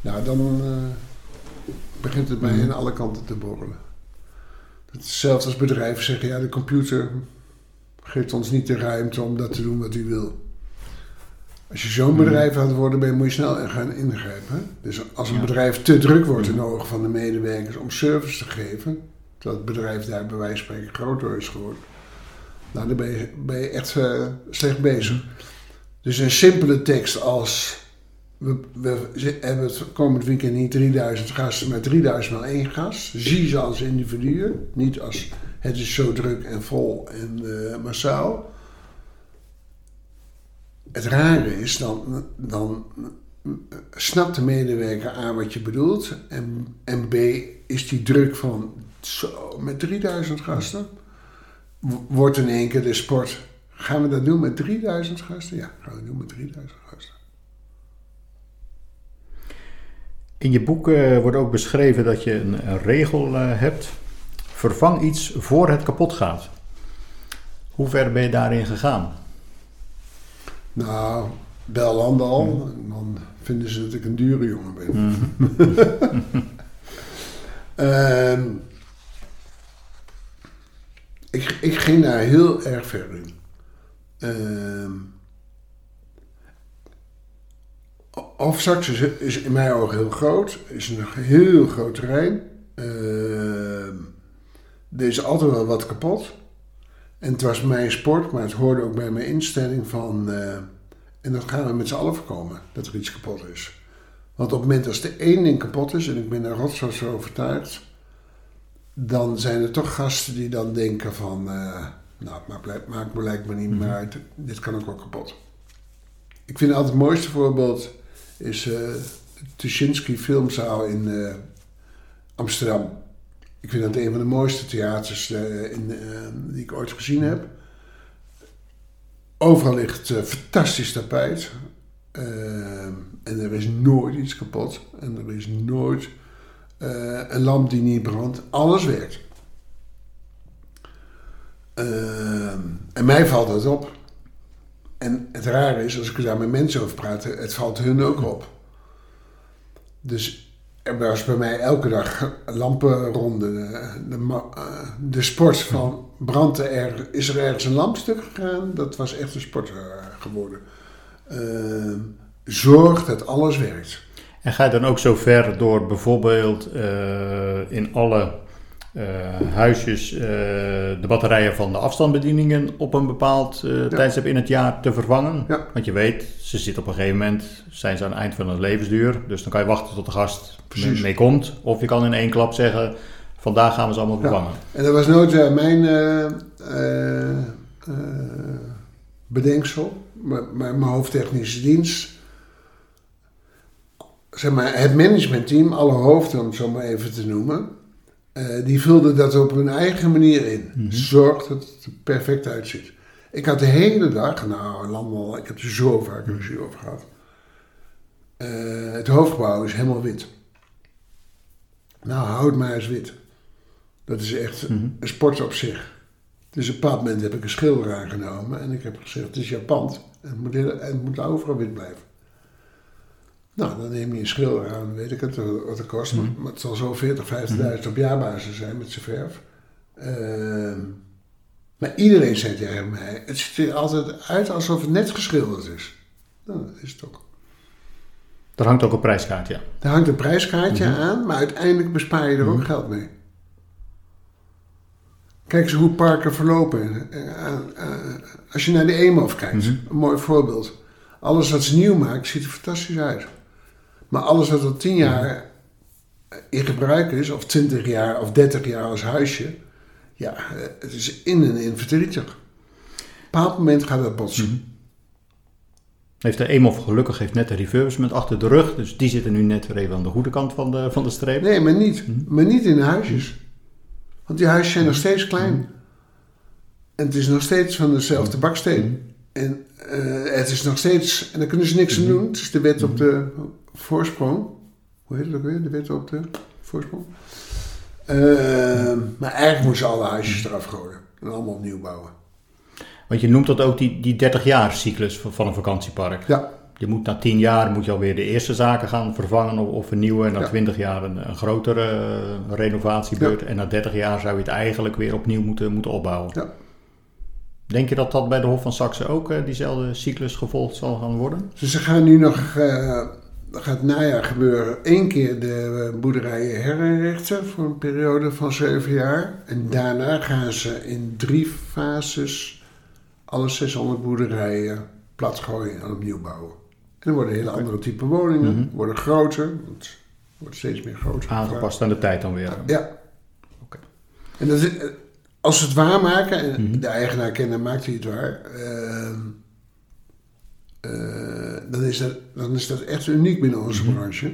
Nou, dan uh, begint het bij aan alle kanten te borrelen. Hetzelfde als bedrijven zeggen, ja de computer geeft ons niet de ruimte om dat te doen wat u wil. Als je zo'n bedrijf aan het worden bent, moet je snel gaan ingrijpen. Dus als een bedrijf te druk wordt in de ogen van de medewerkers om service te geven, dat het bedrijf daar bij wijze van spreken groter is geworden. Nou, dan ben je, ben je echt uh, slecht bezig. Dus een simpele tekst als. We, we hebben het komend weekend niet 3000 gasten, maar 3000 maar één gast. Zie ze als individuen, niet als het is zo druk en vol en uh, massaal. Het rare is, dan, dan snapt de medewerker aan wat je bedoelt. En, en B, is die druk van zo, met 3000 gasten. Wordt in één keer de sport. Gaan we dat doen met 3000 gasten? Ja, gaan we doen met 3000 gasten. In je boek uh, wordt ook beschreven dat je een, een regel uh, hebt. Vervang iets voor het kapot gaat. Hoe ver ben je daarin gegaan? Nou, bel Landal. Mm. Dan vinden ze dat ik een dure jongen ben. Mm uh, ik, ik ging daar heel erg ver in. Uh, Hoofdstraks is, is in mijn ogen heel groot. is een heel groot terrein. Uh, er is altijd wel wat kapot. En het was mijn sport, maar het hoorde ook bij mijn instelling van... Uh, en dat gaan we met z'n allen voorkomen, dat er iets kapot is. Want op het moment dat er één ding kapot is, en ik ben daar rotsvast overtuigd dan zijn er toch gasten die dan denken van, uh, nou, het maakt me lijkt me niet meer uit, dit kan ook wel kapot. Ik vind altijd het mooiste voorbeeld is uh, de Tuschinski filmzaal in uh, Amsterdam. Ik vind dat een van de mooiste theaters in, die ik ooit gezien heb. Overal ligt fantastisch tapijt. en er is nooit iets kapot. En er is nooit een lamp die niet brandt, alles werkt. En mij valt dat op. En het rare is, als ik daar met mensen over praat, het valt hun ook op. Dus er was bij mij elke dag lampenronde. De, de, de sport van brandt er, is er ergens een lampstuk gegaan? Dat was echt een sport uh, geworden. Uh, zorg dat alles werkt. En ga je dan ook zo ver door bijvoorbeeld uh, in alle huisjes uh, de batterijen van de afstandsbedieningen op een bepaald ja. tijdstip in het jaar te vervangen? Ja. Want je weet, ze zitten op een gegeven moment, zijn ze aan het eind van hun levensduur. Dus dan kan je wachten tot de gast mee, mee komt. Of je kan in één klap zeggen, vandaag gaan we ze allemaal vervangen. Ja. En dat was nooit mijn bedenksel. Maar, maar mijn hoofdtechnische dienst zeg maar, het managementteam, alle hoofden om het zo maar even te noemen, uh, die vulden dat op hun eigen manier in. Mhm. Zorg dat het er perfect uitziet. Ik had de hele dag, nou, Landel, ik heb er zo vaak ruzie over gehad. Uh, het hoofdgebouw is helemaal wit. Nou, houd maar eens wit. Dat is echt Mhm. een sport op zich. Dus op een bepaald moment heb ik een schilder aangenomen en ik heb gezegd: Het is jouw pand en het moet, heel- het moet overal wit blijven. Nou, dan neem je een schilder aan, weet ik het, wat het kost. maar- Maar het zal zo 40, 50.000 op jaarbasis zijn met zijn verf. Ehm, maar iedereen zei tegen mij: Het ziet er altijd uit alsof het net geschilderd is. Nou, dat is het ook. Er hangt ook een prijskaart, ja. Er hangt een prijskaartje aan, maar uiteindelijk bespaar je er ook geld mee. Kijk eens hoe parken verlopen. Eh, eh, als je naar de Eemhof kijkt, Mhm. een mooi voorbeeld. Alles wat ze nieuw maakt, ziet er fantastisch uit. Maar alles wat al tien jaar in gebruik is, of 20 jaar of 30 jaar als huisje, ja, het is in en in verdrietig. Op een bepaald moment gaat dat botsen. Mhm. Heeft de Eemhof gelukkig heeft net de refurbishment achter de rug. Dus die zitten nu net weer even aan de goede kant van de, van de streep. Nee, maar niet. Maar niet in de huisjes. Want die huisjes zijn nog steeds klein. En het is nog steeds van dezelfde baksteen. En eh, het is nog steeds... En daar kunnen ze niks aan doen. Het is de wet op de voorsprong. Hoe heet het ook weer? De wet op de voorsprong. Eh, maar eigenlijk moeten ze alle huisjes eraf gooien. En allemaal opnieuw bouwen. Want je noemt dat ook die, die 30 jaar cyclus van, een vakantiepark. Ja, Je moet na 10 jaar moet je alweer de eerste zaken gaan vervangen of, of vernieuwen. En na Ja. 20 jaar een, een grotere eh, renovatiebeurt. En na 30 jaar zou je het eigenlijk weer opnieuw moeten, moeten opbouwen. ja. Denk je dat dat bij de Hof van Saxe ook eh, diezelfde cyclus gevolgd zal gaan worden? Dus ze gaan nu nog, eh gaat najaar gebeuren, één keer de boerderijen herinrichten voor een periode van zeven jaar. En daarna gaan ze in drie fases alle 600 boerderijen platgooien en opnieuw bouwen. En dan worden hele andere type woningen, Mhm. worden groter, want het wordt steeds meer groter. Aangepast aan de tijd dan weer. Ja. Oké. En dat is, eh, als ze het waarmaken, en Mhm. de eigenaar kennen, maakt hij het waar. ehm, eh, dan, is dat, dan is dat echt uniek binnen onze Mhm. branche.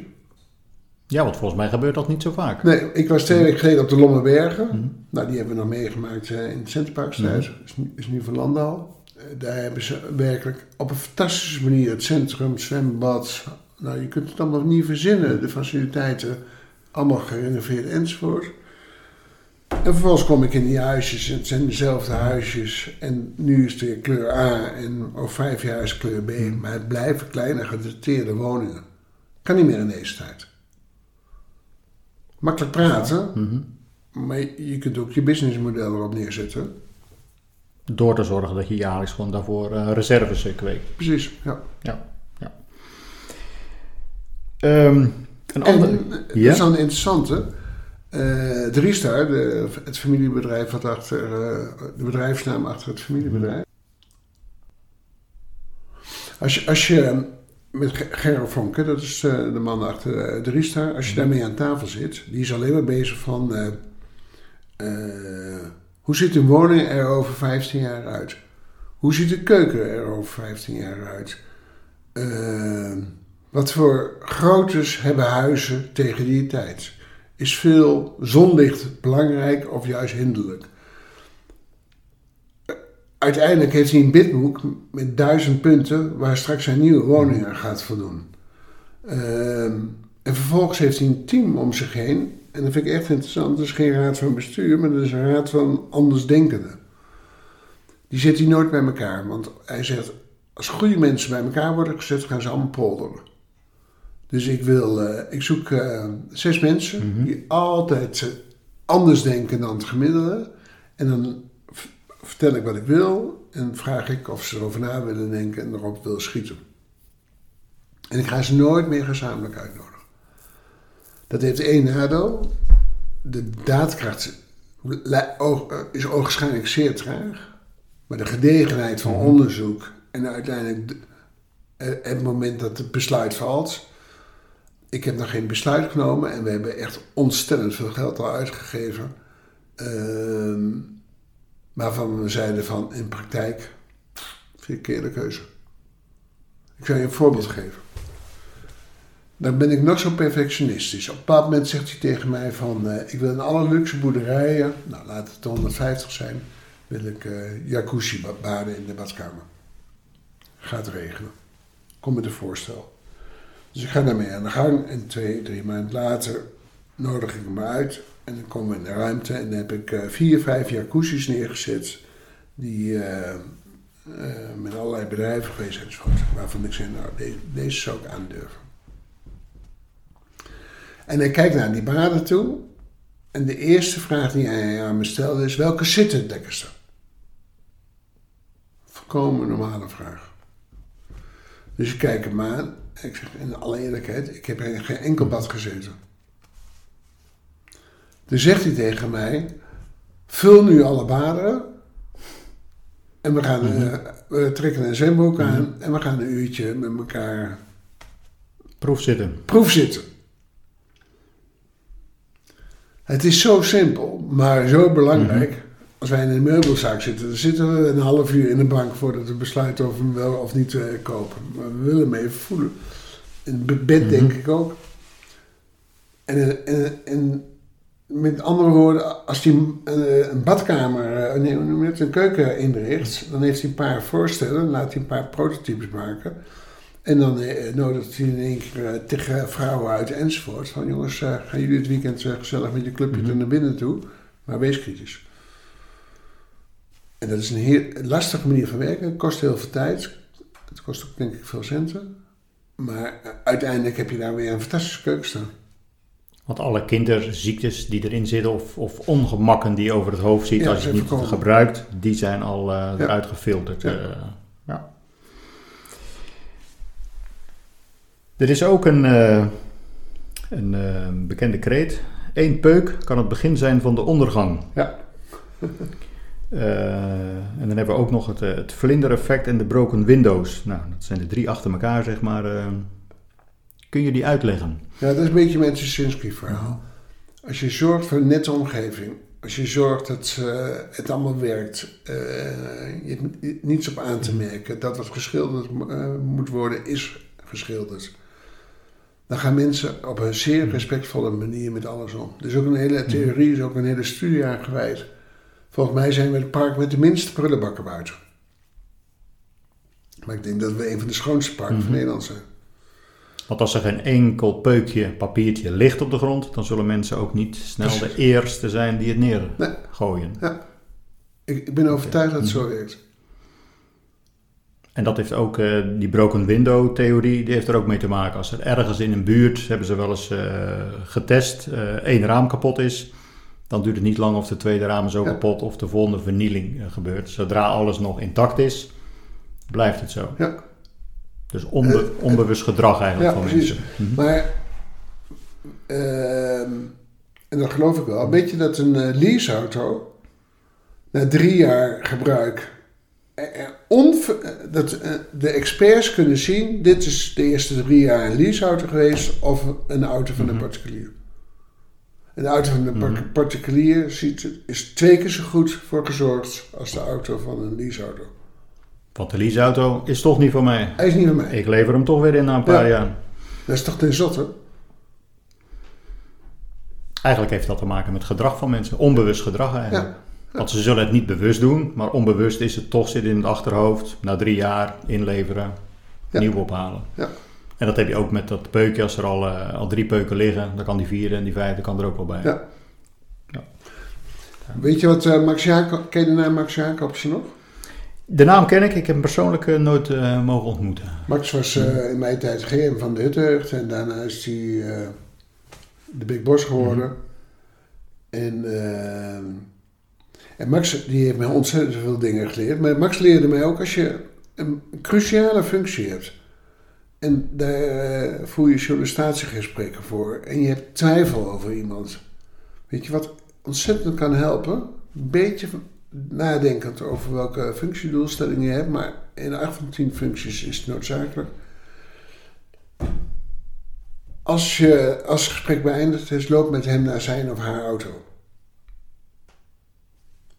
Ja, want volgens mij gebeurt dat niet zo vaak. Nee, ik was twee weken geleden op de Lommerbergen. Mhm. Nou, die hebben we nog meegemaakt eh, in het Centerparksthuis. is, nu- is nu van Landal. Eh, daar hebben ze werkelijk op een fantastische manier het centrum, het zwembad. Nou, je kunt het allemaal niet verzinnen. De faciliteiten allemaal gerenoveerd enzovoort. En vervolgens kom ik in die huisjes het zijn dezelfde huisjes. En nu is het weer kleur A en over vijf jaar is kleur B. Maar het blijven kleine gedateerde woningen. Kan niet meer in deze tijd. Makkelijk praten, Mhm. maar je kunt ook je businessmodel erop neerzetten. Door te zorgen dat je jaarlijks gewoon daarvoor eh, reserves eh, kweekt. Precies, ja. Ja, ja. Ehm, een En ander... eh, Ja? dat is dan een interessante. Driestar, de, het familiebedrijf wat achter, eh, de bedrijfsnaam achter het familiebedrijf. Als je, als je met Ge- Gerro Vonk, hè, dat is eh, de man achter Driestar, als je daarmee aan tafel zit, die is alleen maar bezig van hoe ziet een woning er over 15 jaar uit? Hoe ziet de keuken er over 15 jaar uit? Wat voor groottes hebben huizen tegen die tijd? Is veel zonlicht belangrijk of juist hinderlijk? Uiteindelijk heeft hij een bidboek met duizend punten waar straks zijn nieuwe woning aan gaat voldoen. Ehm, en vervolgens heeft hij een team om zich heen. En dat vind ik echt interessant. Dat is geen raad van bestuur, maar dat is een raad van andersdenkenden. Die zet hij nooit bij elkaar. Want hij zegt, als goede mensen bij elkaar worden gezet, gaan ze allemaal polderen. Dus ik, wil, eh, ik zoek eh, zes mensen Mhm. die altijd anders denken dan het gemiddelde. En dan vertel ik wat ik wil en vraag ik of ze erover na willen denken en erop willen schieten. En ik ga ze nooit meer gezamenlijk uitnodigen. Dat heeft één nadeel. De daadkracht eh, is ogenschijnlijk zeer traag. Maar de gedegenheid van onderzoek en uiteindelijk de- het moment dat het besluit valt. Ik heb nog geen besluit genomen en we hebben echt ontstellend veel geld al uitgegeven. Ehm, waarvan we zeiden van in praktijk, verkeerde keuze. Ik zal je een voorbeeld geven. Dan ben ik nog zo perfectionistisch. Op een bepaald moment zegt hij tegen mij van... eh, ik wil in alle luxe boerderijen, nou laat het 150 zijn... wil ik eh jacuzzi ba- baden in de badkamer. Gaat regelen. Kom met een voorstel. Dus ik ga daarmee aan de gang en twee, drie maanden later nodig ik hem uit. En dan komen we in de ruimte en dan heb ik eh, vier, vijf jacuzzis neergezet. Die eh, eh, met allerlei bedrijven geweest enzovoort. Waarvan ik zei, nou deze, deze zou ik aandurven. En hij kijkt naar die baden toe. En de eerste vraag die hij aan me stelde is, welke zit het lekkerste? Volkomen normale vraag. Dus ik kijk hem aan. Ik zeg in alle eerlijkheid, ik heb in geen enkel bad gezeten. Toen zegt hij tegen mij, vul nu alle baderen. En we, gaan, Mhm. eh, we trekken een zwembroek aan en we gaan een uurtje met elkaar Proef zitten. proefzitten. Het is zo simpel, maar zo belangrijk. Als wij in een meubelzaak zitten, dan zitten we een half uur in de bank voordat we besluiten of we hem wel of niet eh, kopen. Maar we willen hem even voelen. In het bed Mhm. denk ik ook. En, en, en met andere woorden, als hij een, een badkamer, eh, nee, het, een keuken inricht, dan heeft hij een paar voorstellen, laat hij een paar prototypes maken. En dan eh, nodigt hij in één keer eh, tegen vrouwen uit enzovoort. Van jongens, eh, gaan jullie het weekend eh, gezellig met je clubje er naar binnen toe, maar wees kritisch. En dat is een heel lastige manier van werken. Het kost heel veel tijd. Het kost ook denk ik veel centen. Maar eh, uiteindelijk heb je daar weer een fantastische keuken staan. Want alle kinderziektes die erin zitten of, of ongemakken die je over het hoofd ziet Ja, als je het niet gebruikt, die zijn al eh, Ja. eruit gefilterd. Ja. eh, ja. Er is ook een, een bekende kreet. Eén peuk kan het begin zijn van de ondergang. Ja. Eh, en dan hebben we ook nog het, eh, het vlindereffect en de broken windows. Nou, dat zijn de drie achter elkaar, zeg maar. eh. kun je die uitleggen? Ja, dat is een beetje mijn Tuschinski-verhaal. Als je zorgt voor een nette omgeving, als je zorgt dat het allemaal werkt, je hebt niets op aan te merken, dat wat geschilderd moet worden, is geschilderd. Dan gaan mensen op een zeer respectvolle manier met alles om. Er is ook een hele theorie, er is ook een hele studie aan gewijd. Volgens mij zijn we het park met de minste prullenbakken buiten. Maar ik denk dat we een van de schoonste parken Mhm. van Nederland zijn. Want als er geen enkel peukje, papiertje ligt op de grond, dan zullen mensen ook niet snel Precies. de eerste zijn die het Nee. neergooien. Ik, ik ben overtuigd dat het zo werkt. En dat heeft ook eh, die broken window theorie, die heeft er ook mee te maken. Als er ergens in een buurt, hebben ze wel eens eh, getest, eh, één raam kapot is, dan duurt het niet lang of de tweede raam is ook Ja. kapot of de volgende vernieling eh, gebeurt. Zodra alles nog intact is, blijft het zo. Ja. Dus onbe- Eh, onbewust gedrag eigenlijk Ja, van precies. mensen. Mhm. Maar, ehm, en dat geloof ik wel, weet je dat een eh, leaseauto na drie jaar gebruik, dat de experts kunnen zien, dit is de eerste drie jaar een leaseauto geweest of een auto van Mhm. een particulier. Een auto van een Mhm. particulier ziet, is twee keer zo goed voor gezorgd als de auto van een leaseauto. Want de leaseauto is toch niet voor mij. Hij is niet van mij. Ik lever hem toch weer in na een paar Ja. jaar. Dat is toch ten zotte? Eigenlijk heeft dat te maken met gedrag van mensen. Onbewust gedrag eigenlijk. Ja. Want ze zullen het niet bewust doen, maar onbewust is het toch zitten in het achterhoofd. Na drie jaar inleveren, nieuw ophalen. Ja. En dat heb je ook met dat peukje. Als er al, eh, al drie peuken liggen, dan kan die vierde en die vijfde kan er ook wel bij. Ja. Ja. Weet je wat eh, Max Jacob, ken je de naam Max Jacobsen nog? De naam ken ik, ik heb hem persoonlijk eh, nooit mogen ontmoeten. Max was in mijn tijd GM van de Huttenheugd en daarna is hij de Big Boss geworden. En, eh, en Max die heeft mij ontzettend veel dingen geleerd. Maar Max leerde mij ook als je een cruciale functie hebt. En daar eh, voer je sollicitatiegesprekken voor. En je hebt twijfel over iemand. Weet je wat ontzettend kan helpen? Een beetje nadenkend over welke functiedoelstelling je hebt. Maar in 8 van 10 functies is het noodzakelijk. Als, je, als het gesprek beëindigd is, loop met hem naar zijn of haar auto.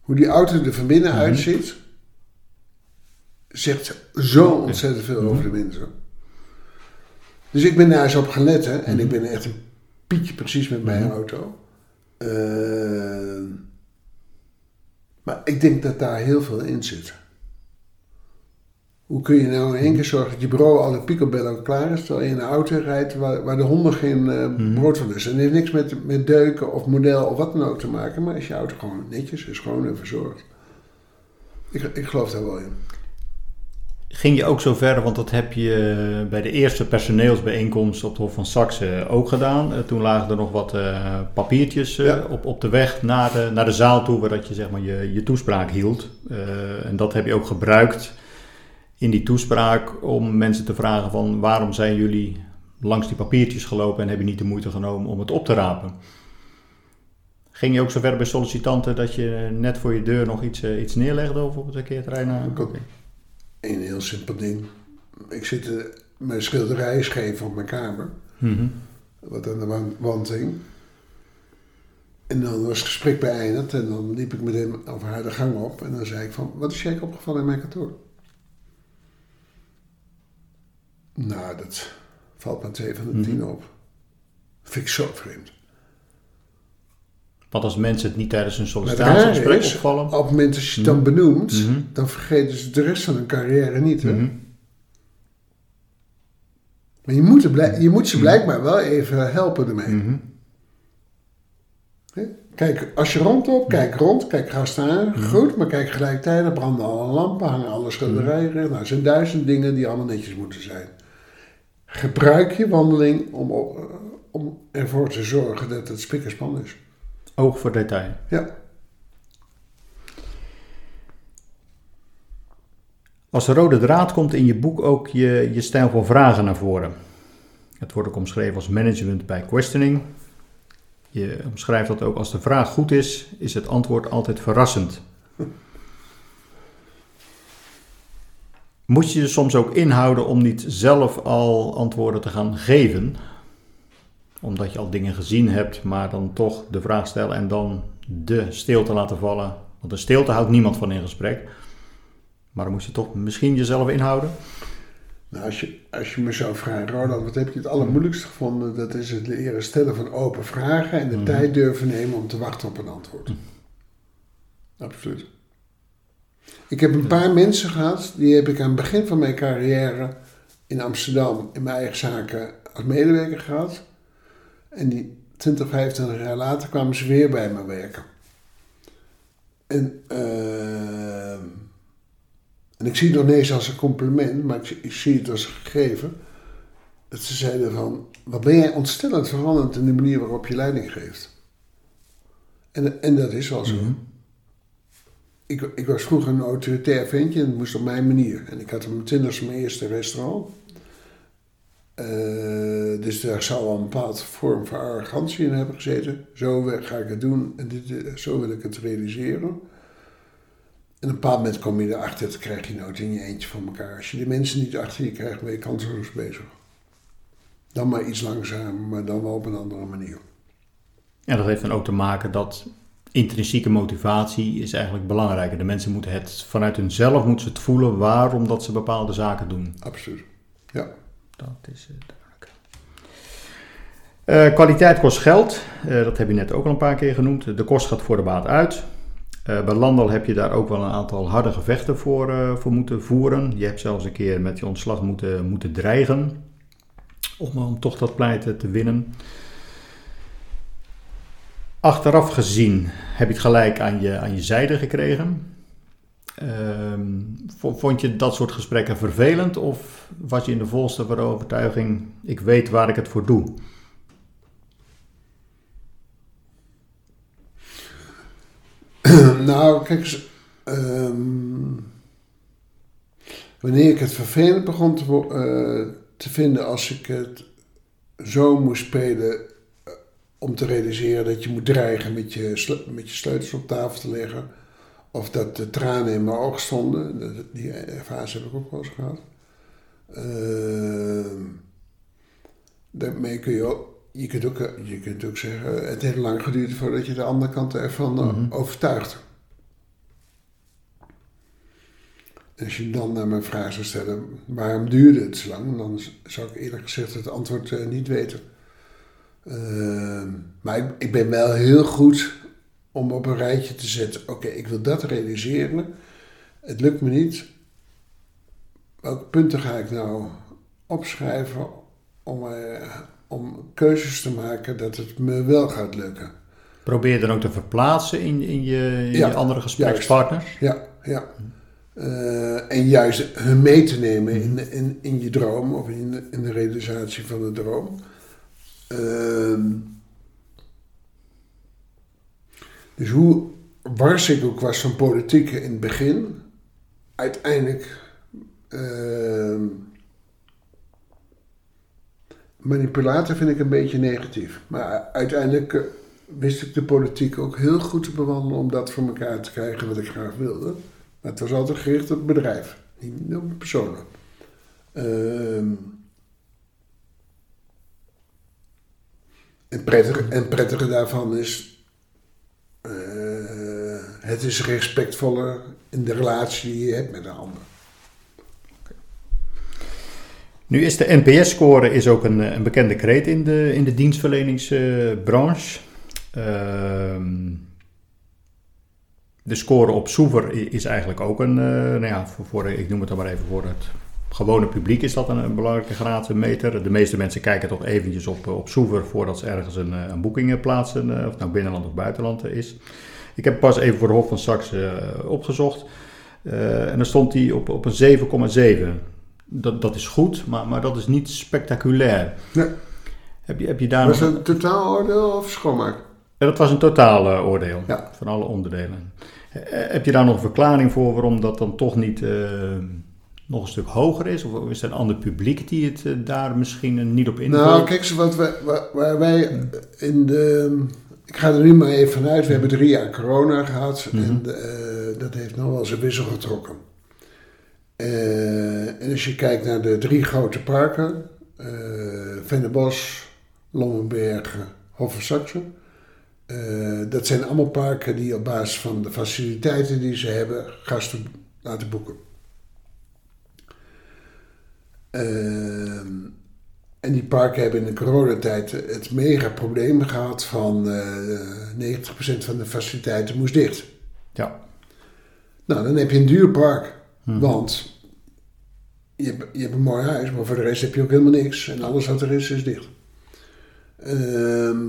Hoe die auto er van binnen Mhm. uitziet, zegt zo ontzettend veel over de mensen. Dus ik ben daar eens op gaan letten en ik ben echt een pietje precies met mijn Mhm. auto. Ehm, maar ik denk dat daar heel veel in zit. Hoe kun je nou in één keer zorgen dat je bureau al de picobello klaar is, terwijl je in een auto rijdt waar, waar de honden geen Mhm. brood van is. En heeft niks met, met deuken of model of wat dan ook te maken, maar is je auto gewoon netjes, is schoon en verzorgd. Ik, ik geloof daar wel in. Ging je ook zo ver, want dat heb je bij de eerste personeelsbijeenkomst op het Hof van Saxe ook gedaan. Eh, Toen lagen er nog wat eh, papiertjes eh, Ja. op, op de weg naar de, naar de zaal toe, waar dat je zeg maar je, je toespraak hield. Eh, en dat heb je ook gebruikt in die toespraak om mensen te vragen van waarom zijn jullie langs die papiertjes gelopen en hebben niet de moeite genomen om het op te rapen. Ging je ook zover bij sollicitanten dat je net voor je deur nog iets, iets neerlegde of op het parkeerterrein? Okay. Een heel simpel ding. Ik zit uh, mijn schilderij schreef op mijn kamer. Mhm. Wat aan de wand hing. En dan was het gesprek beëindigd en dan liep ik met hem over haar de gang op. En dan zei ik van, wat is jij opgevallen in mijn kantoor? Nou, dat valt maar twee van de tien op. Vind ik zo vreemd. Want als mensen het niet tijdens een sollicitatiegesprek opvallen... Op het moment dat je het dan benoemt, dan vergeten ze de rest van hun carrière niet. Hè? Maar je moet, je moet ze blijkbaar wel even helpen ermee. Kijk, als je rondloopt, kijk rond, kijk ga staan, goed, maar kijk gelijkertijd, er branden alle lampen, hangen alle schilderijen. Nou, er zijn duizend dingen die allemaal netjes moeten zijn. Gebruik je wandeling om, om ervoor te zorgen dat het spikkerspan is. Oog voor detail. Ja. Als rode draad komt in je boek ook je, je stijl van vragen naar voren. Het wordt ook omschreven als management bij questioning. Je omschrijft dat ook als de vraag goed is, is het antwoord altijd verrassend. Moet je je soms ook inhouden om niet zelf al antwoorden te gaan geven? Omdat je al dingen gezien hebt, maar dan toch de vraag stellen en dan de stilte laten vallen. Want de stilte houdt niemand van in gesprek. Maar dan moet je toch misschien jezelf inhouden. Nou, als je, als je me zou vragen, Roland, wat heb je het allermoeilijkste gevonden? Dat is het leren stellen van open vragen en de mhm. tijd durven nemen om te wachten op een antwoord. Mhm. Absoluut. Ik heb een paar mensen gehad, die heb ik aan het begin van mijn carrière in Amsterdam in mijn eigen zaken als medewerker gehad. En die 20, 25 jaar later kwamen ze weer bij me werken. En uh, en ik zie het nog niet eens als een compliment, maar ik, ik zie het als een gegeven. Dat ze zeiden van, wat ben jij ontstellend veranderd in de manier waarop je leiding geeft. En, en dat is wel zo. Mhm. ik, ik was vroeger een autoritair ventje en het moest op mijn manier. En ik had op mijn twintigste mijn eerste restaurant. Uh, dus daar zou wel een bepaalde vorm van arrogantie in hebben gezeten. Zo ga ik het doen en dit, zo wil ik het realiseren. En op een bepaald moment kom je erachter, dat krijg je nooit in je eentje van elkaar. Als je die mensen niet achter je krijgt, ben je kansloos bezig. Dan maar iets langzamer, maar dan wel op een andere manier. Ja, dat heeft dan ook te maken dat intrinsieke motivatie is eigenlijk belangrijker. De mensen moeten het vanuit hunzelf moeten ze het voelen waarom dat ze bepaalde zaken doen. Absoluut, ja. Dat is duidelijk. Uh, kwaliteit kost geld, uh, dat heb je net ook al een paar keer genoemd. De kost gaat voor de baat uit. Uh, bij Landal heb je daar ook wel een aantal harde gevechten voor, voor moeten voeren. Je hebt zelfs een keer met je ontslag moeten, moeten dreigen om, om toch dat pleiten te winnen. Achteraf gezien heb je het gelijk aan je, aan je zijde gekregen. Uh, vond je dat soort gesprekken vervelend of was je in de volste overtuiging, ik weet waar ik het voor doe? nou, kijk eens. Ehm, wanneer ik het vervelend begon te, uh, te, vinden als ik het zo moest spelen. Uh, om te realiseren dat je moet dreigen met je, met je sleutels op tafel te leggen. Of dat de tranen in mijn ogen stonden. Die fase heb ik ook wel eens gehad. Uh, daarmee kun je ook je kunt, ook, eh, je kunt ook zeggen, het heeft lang geduurd voordat je de andere kant ervan mm overtuigt. Als je dan naar mijn vraag zou stellen, waarom duurde het zo lang? Dan zou ik eerlijk gezegd het antwoord uh, niet weten. Uh, maar ik, ik, ben wel heel goed om op een rijtje te zetten, oké, ik wil dat realiseren. Het lukt me niet. Welke punten ga ik nou opschrijven om, uh, om keuzes te maken dat het me wel gaat lukken. Probeer je dan ook te verplaatsen in, in, je, in je andere gesprekspartners? Ja, ja. Uh, en juist hun mee te nemen in, in, in je droom of in de, in de realisatie van de droom. Uh, dus hoe wars ik ook was van politiek in het begin, uiteindelijk uh, manipulator vind ik een beetje negatief. Maar uiteindelijk, eh, wist ik de politiek ook heel goed te bewandelen om dat voor elkaar te krijgen wat ik graag wilde. Maar het was altijd gericht op het bedrijf, niet op personen. Ehm, en, prettig, en prettige daarvan is, uh, het is respectvoller in de relatie die je hebt met de ander. Nu is de NPS-score ook een, een bekende kreet in de, in de dienstverleningsbranche. Ehm, de score op Soever is eigenlijk ook een, uh, nou ja, voor, voor, ik noem het dan maar even voor het gewone publiek is dat een, een belangrijke graadmeter. De meeste mensen kijken toch eventjes op, op Soever voordat ze ergens een, eh, een boeking plaatsen, of het nou binnenland of buitenland is. Ik heb pas even voor de Hof van Saxe opgezocht en dan stond hij op, op een 7,7 dat, dat is goed, maar, maar dat is niet spectaculair. Nee. Heb je, heb je daar was het een totaaloordeel of schoonmaak? Ja, dat was een totaal uh, oordeel ja. van alle onderdelen. Eh, heb je daar nog een verklaring voor waarom dat dan toch niet nog een stuk hoger is? Of is er een ander publiek die het uh, daar misschien niet op invult? Nou, kijk, wat wij, waar, wij in de... Ik ga er nu maar even vanuit. We hebben drie jaar corona gehad. Mm -hmm. En dat heeft nog wel zijn wissel getrokken. Uh, en als je kijkt naar de drie grote parken, uh, Vennebos, Lommenbergen, uh, dat zijn allemaal parken die op basis van de faciliteiten die ze hebben gasten laten boeken. En die parken hebben in de coronatijd het mega probleem gehad van 90% van de faciliteiten moest dicht. Ja. Nou, dan heb je een duur park. Mhm. Want je hebt, je hebt een mooi huis, maar voor de rest heb je ook helemaal niks. En alles wat er is, is dicht. Ehm,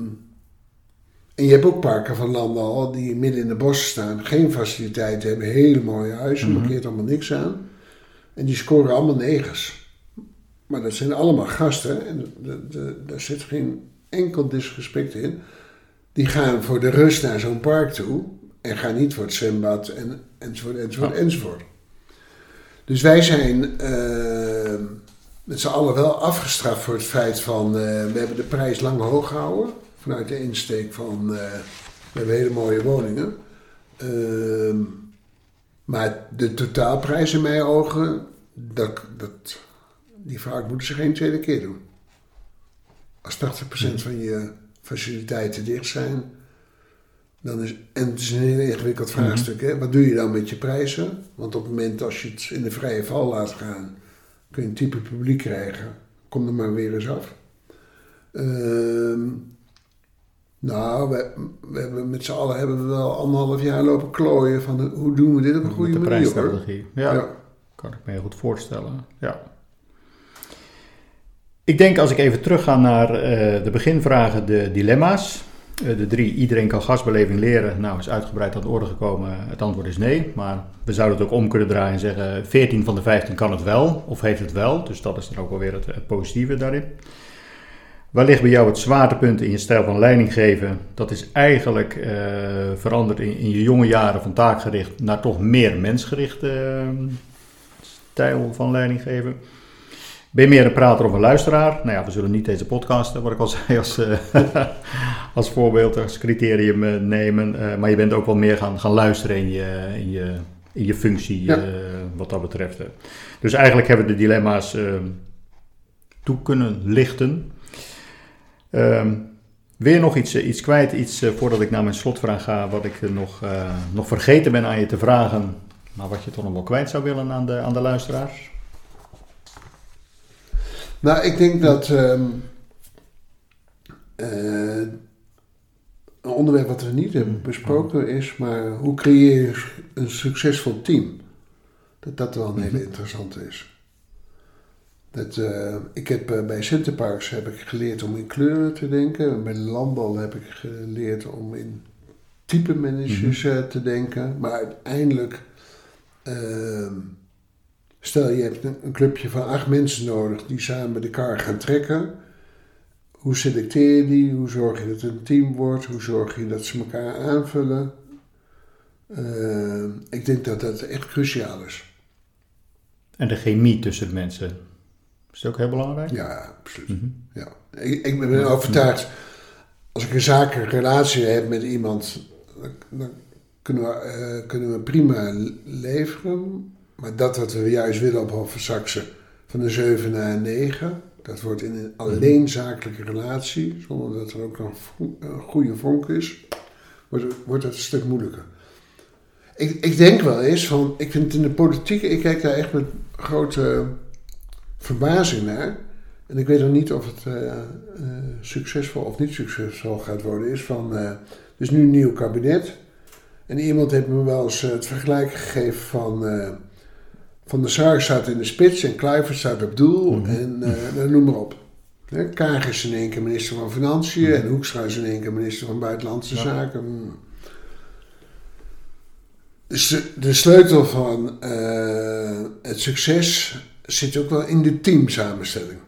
en je hebt ook parken van landen al die midden in de bossen staan, geen faciliteiten hebben, hele mooie huizen, mm markeert allemaal niks aan. En die scoren allemaal negers. Maar dat zijn allemaal gasten en daar zit geen enkel disrespect in. Die gaan voor de rust naar zo'n park toe en gaan niet voor het zwembad en, enzovoort, enzovoort, enzovoort. Dus wij zijn uh, met z'n allen wel afgestraft voor het feit van uh, we hebben de prijs lang hoog gehouden. Vanuit de insteek van uh, we hebben hele mooie woningen. Ehm, maar de totaalprijs in mijn ogen, dat, dat, die vraag moeten ze geen tweede keer doen. Als 80% van je faciliteiten dicht zijn, dan is, en het is een heel ingewikkeld mhm. vraagstuk. Hè? Wat doe je dan met je prijzen? Want op het moment als je het in de vrije val laat gaan, kun je een type publiek krijgen. Kom er maar weer eens af. Ehm, nou, we, we, hebben met z'n allen hebben we wel anderhalf jaar lopen klooien van hoe doen we dit op een goede de manier. Prijsstrategie. Ja, ja, kan ik me heel goed voorstellen. Ja. Ik denk als ik even terug ga naar uh, de beginvragen, de dilemma's. Eh, de drie, iedereen kan gasbeleving leren. Nou, is uitgebreid aan de orde gekomen. Het antwoord is nee. Maar we zouden het ook om kunnen draaien en zeggen: 14 van de 15 kan het wel, of heeft het wel. Dus dat is dan ook alweer het, het positieve daarin. Waar ligt bij jou het zwaartepunt in je stijl van leiding geven? Dat is eigenlijk uh, veranderd in, in, je jonge jaren van taakgericht naar toch meer mensgerichte uh, stijl van leiding geven. Ben je meer een prater of een luisteraar? Nou ja, we zullen niet deze podcast, wat ik al zei, als, uh, als voorbeeld, als criterium uh, nemen. Uh, maar je bent ook wel meer gaan, gaan luisteren in je, in je, in je functie, ja. wat dat betreft. Dus eigenlijk hebben we de dilemma's toe kunnen lichten. Um, weer nog iets, iets kwijt, iets voordat ik naar mijn slotvraag ga, wat ik nog, nog vergeten ben aan je te vragen, maar wat je toch nog wel kwijt zou willen aan de, aan de luisteraars? Nou, ik denk dat um, uh, een onderwerp wat we niet hebben besproken is, maar hoe creëer je een succesvol team? Dat dat wel een hele mhm. interessante is. Dat, uh, ik heb uh, bij Centerparks heb ik geleerd om in kleuren te denken. Bij landbouw heb ik geleerd om in type managers mm -hmm. te denken. Maar uiteindelijk ehm, Stel je hebt een clubje van acht mensen nodig die samen de kar gaan trekken. Hoe selecteer je die? Hoe zorg je dat het een team wordt? Hoe zorg je dat ze elkaar aanvullen? Uh, ik denk dat dat echt cruciaal is. En de chemie tussen de mensen. Is ook heel belangrijk? Ja, absoluut. Mhm. ja. Ik, ik ben overtuigd als ik een zakelijke relatie heb met iemand, dan, dan kunnen, we, eh, kunnen we prima leveren. Maar dat wat we juist willen op Hof van Saxe, van een 7 naar een 9, dat wordt in een alleen zakelijke relatie, zonder dat er ook een goede vonk is, wordt, wordt het een stuk moeilijker. Ik, ik denk wel eens van, ik vind het in de politiek, ik kijk daar echt met grote verbazing naar. En ik weet nog niet of het uh, uh, succesvol of niet succesvol gaat worden. Is van, uh, dus nu een nieuw kabinet. En iemand heeft me wel eens het vergelijk gegeven van. Van de Sar staat in de spits en Kluivert staat op doel. Mm -hmm. En noem maar op. Kaag is in één keer minister van Financiën. Mm -hmm. En Hoekstra is in één keer minister van Buitenlandse ja. Zaken. Dus de, de sleutel van het succes zit ook wel in de teamsamenstelling.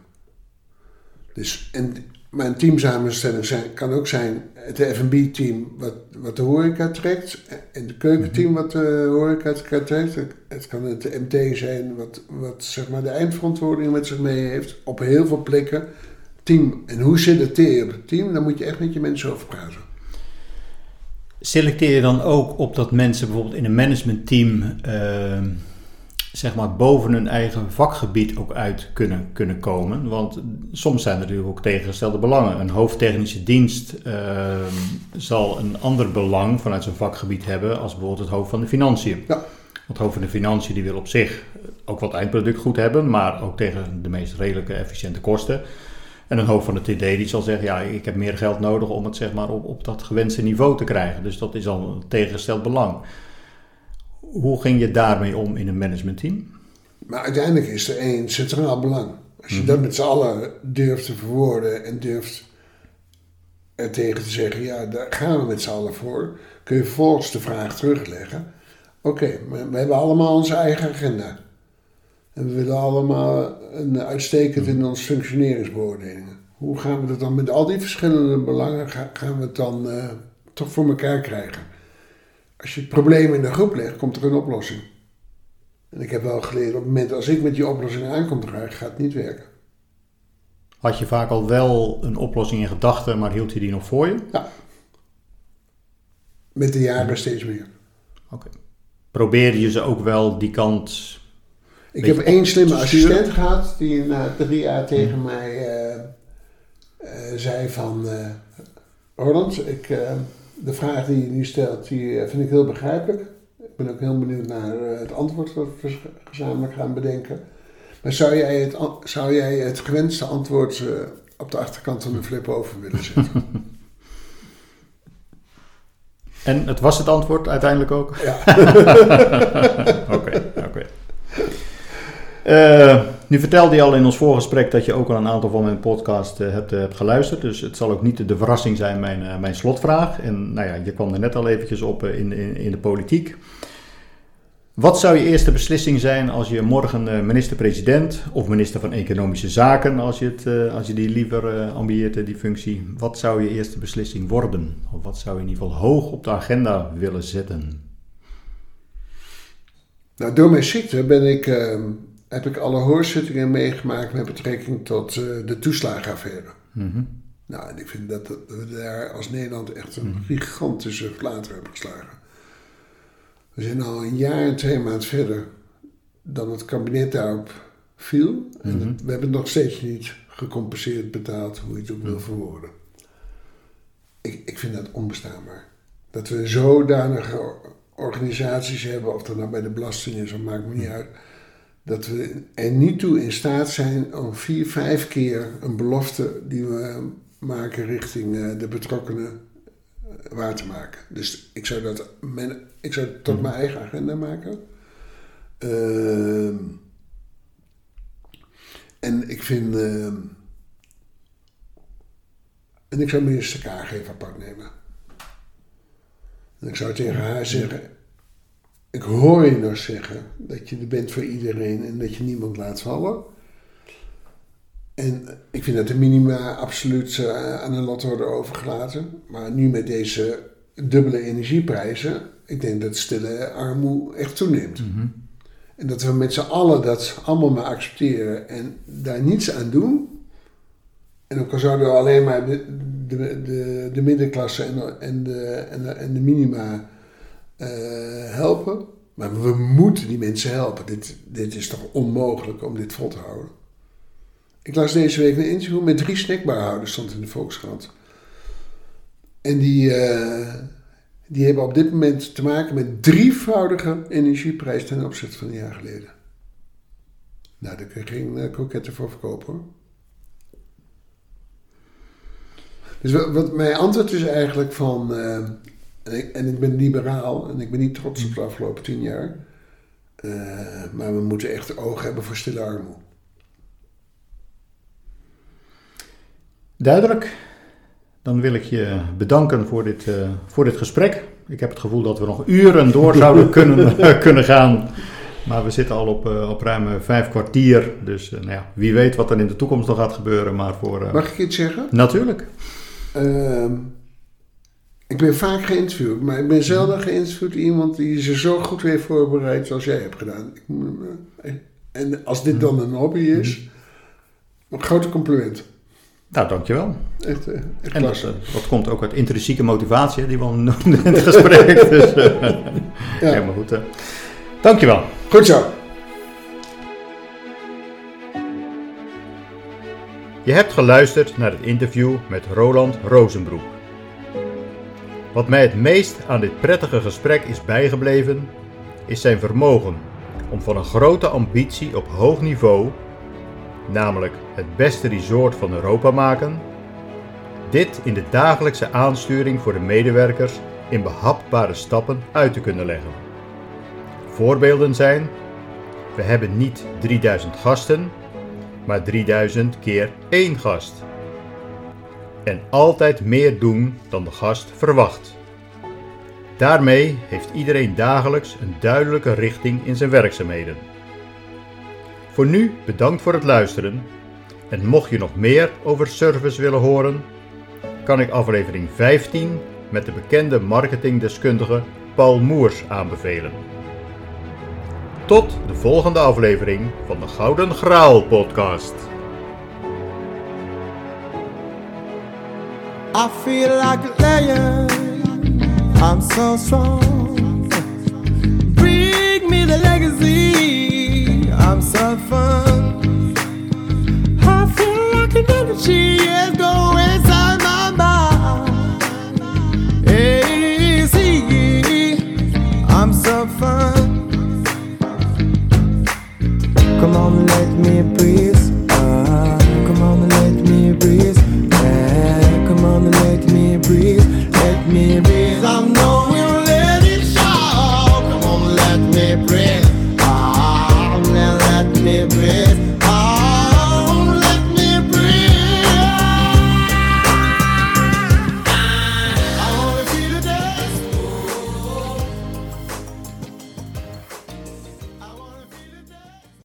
Dus, en mijn teamsamenstelling zijn, kan ook zijn het F&B-team wat, wat de horeca trekt. En de keukenteam wat de horeca trekt. Het kan het MT zijn wat, wat zeg maar de eindverantwoording met zich mee heeft. Op heel veel plekken. Team. En hoe selecteer je op het team? Daar moet je echt met je mensen over praten. Selecteer je dan ook op dat mensen bijvoorbeeld in een managementteam... Uh zeg maar boven hun eigen vakgebied ook uit kunnen, kunnen komen. Want soms zijn er natuurlijk ook tegengestelde belangen. Een hoofdtechnische dienst uh, zal een ander belang vanuit zijn vakgebied hebben als bijvoorbeeld het hoofd van de financiën. Ja. Want het hoofd van de financiën die wil op zich ook wat eindproduct goed hebben, maar ook tegen de meest redelijke efficiënte kosten. En een hoofd van de TD die zal zeggen, ja, ik heb meer geld nodig om het zeg maar op, op dat gewenste niveau te krijgen. Dus dat is al een tegengesteld belang. Hoe ging je daarmee om in een managementteam? Maar uiteindelijk is er één centraal belang. Als je mm -hmm. dat met z'n allen durft te verwoorden en durft er tegen te zeggen, ja, daar gaan we met z'n allen voor, kun je vervolgens de vraag terugleggen. Oké, okay, we hebben allemaal onze eigen agenda. En we willen allemaal een uitstekend in onze functioneringsbeoordelingen. Hoe gaan we dat dan met al die verschillende belangen, gaan we het dan uh, toch voor elkaar krijgen? Als je het probleem in de groep legt, komt er een oplossing. En ik heb wel geleerd, op het moment als ik met die oplossing aankom dragen, gaat het niet werken. Had je vaak al wel een oplossing in gedachten, maar hield je die nog voor je? Ja. Met de jaren steeds meer. Oké. Okay. Probeerde je ze ook wel die kant. Ik heb één slimme assistent gehad die na drie jaar tegen hmm. mij uh, uh, zei van uh, Roland, ik de vraag die je nu stelt, die eh, vind ik heel begrijpelijk. Ik ben ook heel benieuwd naar eh, het antwoord dat we gezamenlijk gaan bedenken. Maar zou jij het, zou jij het gewenste antwoord eh, op de achterkant van de flip over willen zetten? En het was het antwoord uiteindelijk ook? Ja. Oké, oké. Uh, nu vertelde je al in ons voorgesprek dat je ook al een aantal van mijn podcast uh, hebt, uh, hebt, geluisterd. Dus het zal ook niet de verrassing zijn, mijn, mijn slotvraag. En nou ja, je kwam er net al eventjes op in, in, in de politiek. Wat zou je eerste beslissing zijn als je morgen minister-president of minister van Economische Zaken, als je, het, als je die liever ambieert, die functie, wat zou je eerste beslissing worden? Of wat zou je in ieder geval hoog op de agenda willen zetten? Nou, door mijn ziekte ben ik ehm, heb ik alle hoorzittingen meegemaakt met betrekking tot uh, de toeslagenaffaire. Mm Nou, en ik vind dat we daar als Nederland echt een mm gigantische flater hebben geslagen. We zijn al een jaar en twee maanden verder dan het kabinet daarop viel. En mm we hebben het nog steeds niet gecompenseerd betaald, hoe je het ook wil mhm. verwoorden. Ik, ik vind dat onbestaanbaar. Dat we zodanige organisaties hebben, of dat nou bij de belasting is, dat maakt me niet uit dat we er niet toe in staat zijn om vier, vijf keer een belofte die we maken richting eh, de betrokkenen eh, waar te maken. Dus ik zou dat ik zou tot mhm. mijn eigen agenda maken. Uh, en ik vind. Uh, en ik zou minister Kaag even apart nemen. En ik zou tegen haar zeggen: ik hoor je nog zeggen dat je er bent voor iedereen en dat je niemand laat vallen. En ik vind dat de minima absoluut uh, aan een lot worden overgelaten. Maar nu met deze dubbele energieprijzen, ik denk dat stille armoede echt toeneemt. Mhm. En dat we met z'n allen dat allemaal maar accepteren en daar niets aan doen. En ook al zouden we alleen maar de, de, de, de middenklasse en, de- en, de, en, de, en de minima eh, helpen. Maar we moeten die mensen helpen. Dit, dit is toch onmogelijk om dit vol te houden. Ik las deze week een interview met drie snackbarhouders, stond in de Volkskrant. En die, eh, die hebben op dit moment te maken met drievoudige energieprijs ten opzichte van een jaar geleden. Nou, daar kun je geen uh, kroketten voor verkopen hoor. Dus wat, mijn antwoord is eigenlijk van, en, ik, en ik ben liberaal en ik ben niet trots op de afgelopen tien jaar, eh, maar we moeten echt oog hebben voor stille armoede. Duidelijk. Dan wil ik je bedanken voor dit, eh, voor dit gesprek. Ik heb het gevoel dat we nog uren door zouden kunnen, kunnen gaan. Maar we zitten al op, eh, op ruim vijf kwartier. Dus eh, nou ja, wie weet wat er in de toekomst nog gaat gebeuren. Maar voor. eh, Mag ik iets zeggen? Natuurlijk. Ik ben vaak geïnterviewd, maar ik ben zelden geïnterviewd iemand die zich zo goed heeft voorbereid zoals jij hebt gedaan. Eh, en als dit dan een hobby is, een grote compliment. Nou, dankjewel. Echt, eh, echt En dat, eh, dat komt ook uit intrinsieke motivatie, die we al noemden in het gesprek. Dus, Ja. Helemaal goed. hè. Dankjewel. Goed zo. Je hebt geluisterd naar het interview met Roland Rozenbroek. Wat mij het meest aan dit prettige gesprek is bijgebleven, is zijn vermogen om van een grote ambitie op hoog niveau, namelijk het beste resort van Europa maken, dit in de dagelijkse aansturing voor de medewerkers in behapbare stappen uit te kunnen leggen. Voorbeelden zijn: we hebben niet 3000 gasten, maar 3000 keer één gast. En altijd meer doen dan de gast verwacht. Daarmee heeft iedereen dagelijks een duidelijke richting in zijn werkzaamheden. Voor nu bedankt voor het luisteren. En mocht je nog meer over service willen horen, kan ik aflevering 15 met de bekende marketingdeskundige Paul Moers aanbevelen. Tot de volgende aflevering van de Gouden Graal podcast. I feel like a lion. I'm so strong. Bring me the legacy. I'm so fun. I feel like an energy is going inside my mind. Easy. I'm so fun. Come on, let me breathe.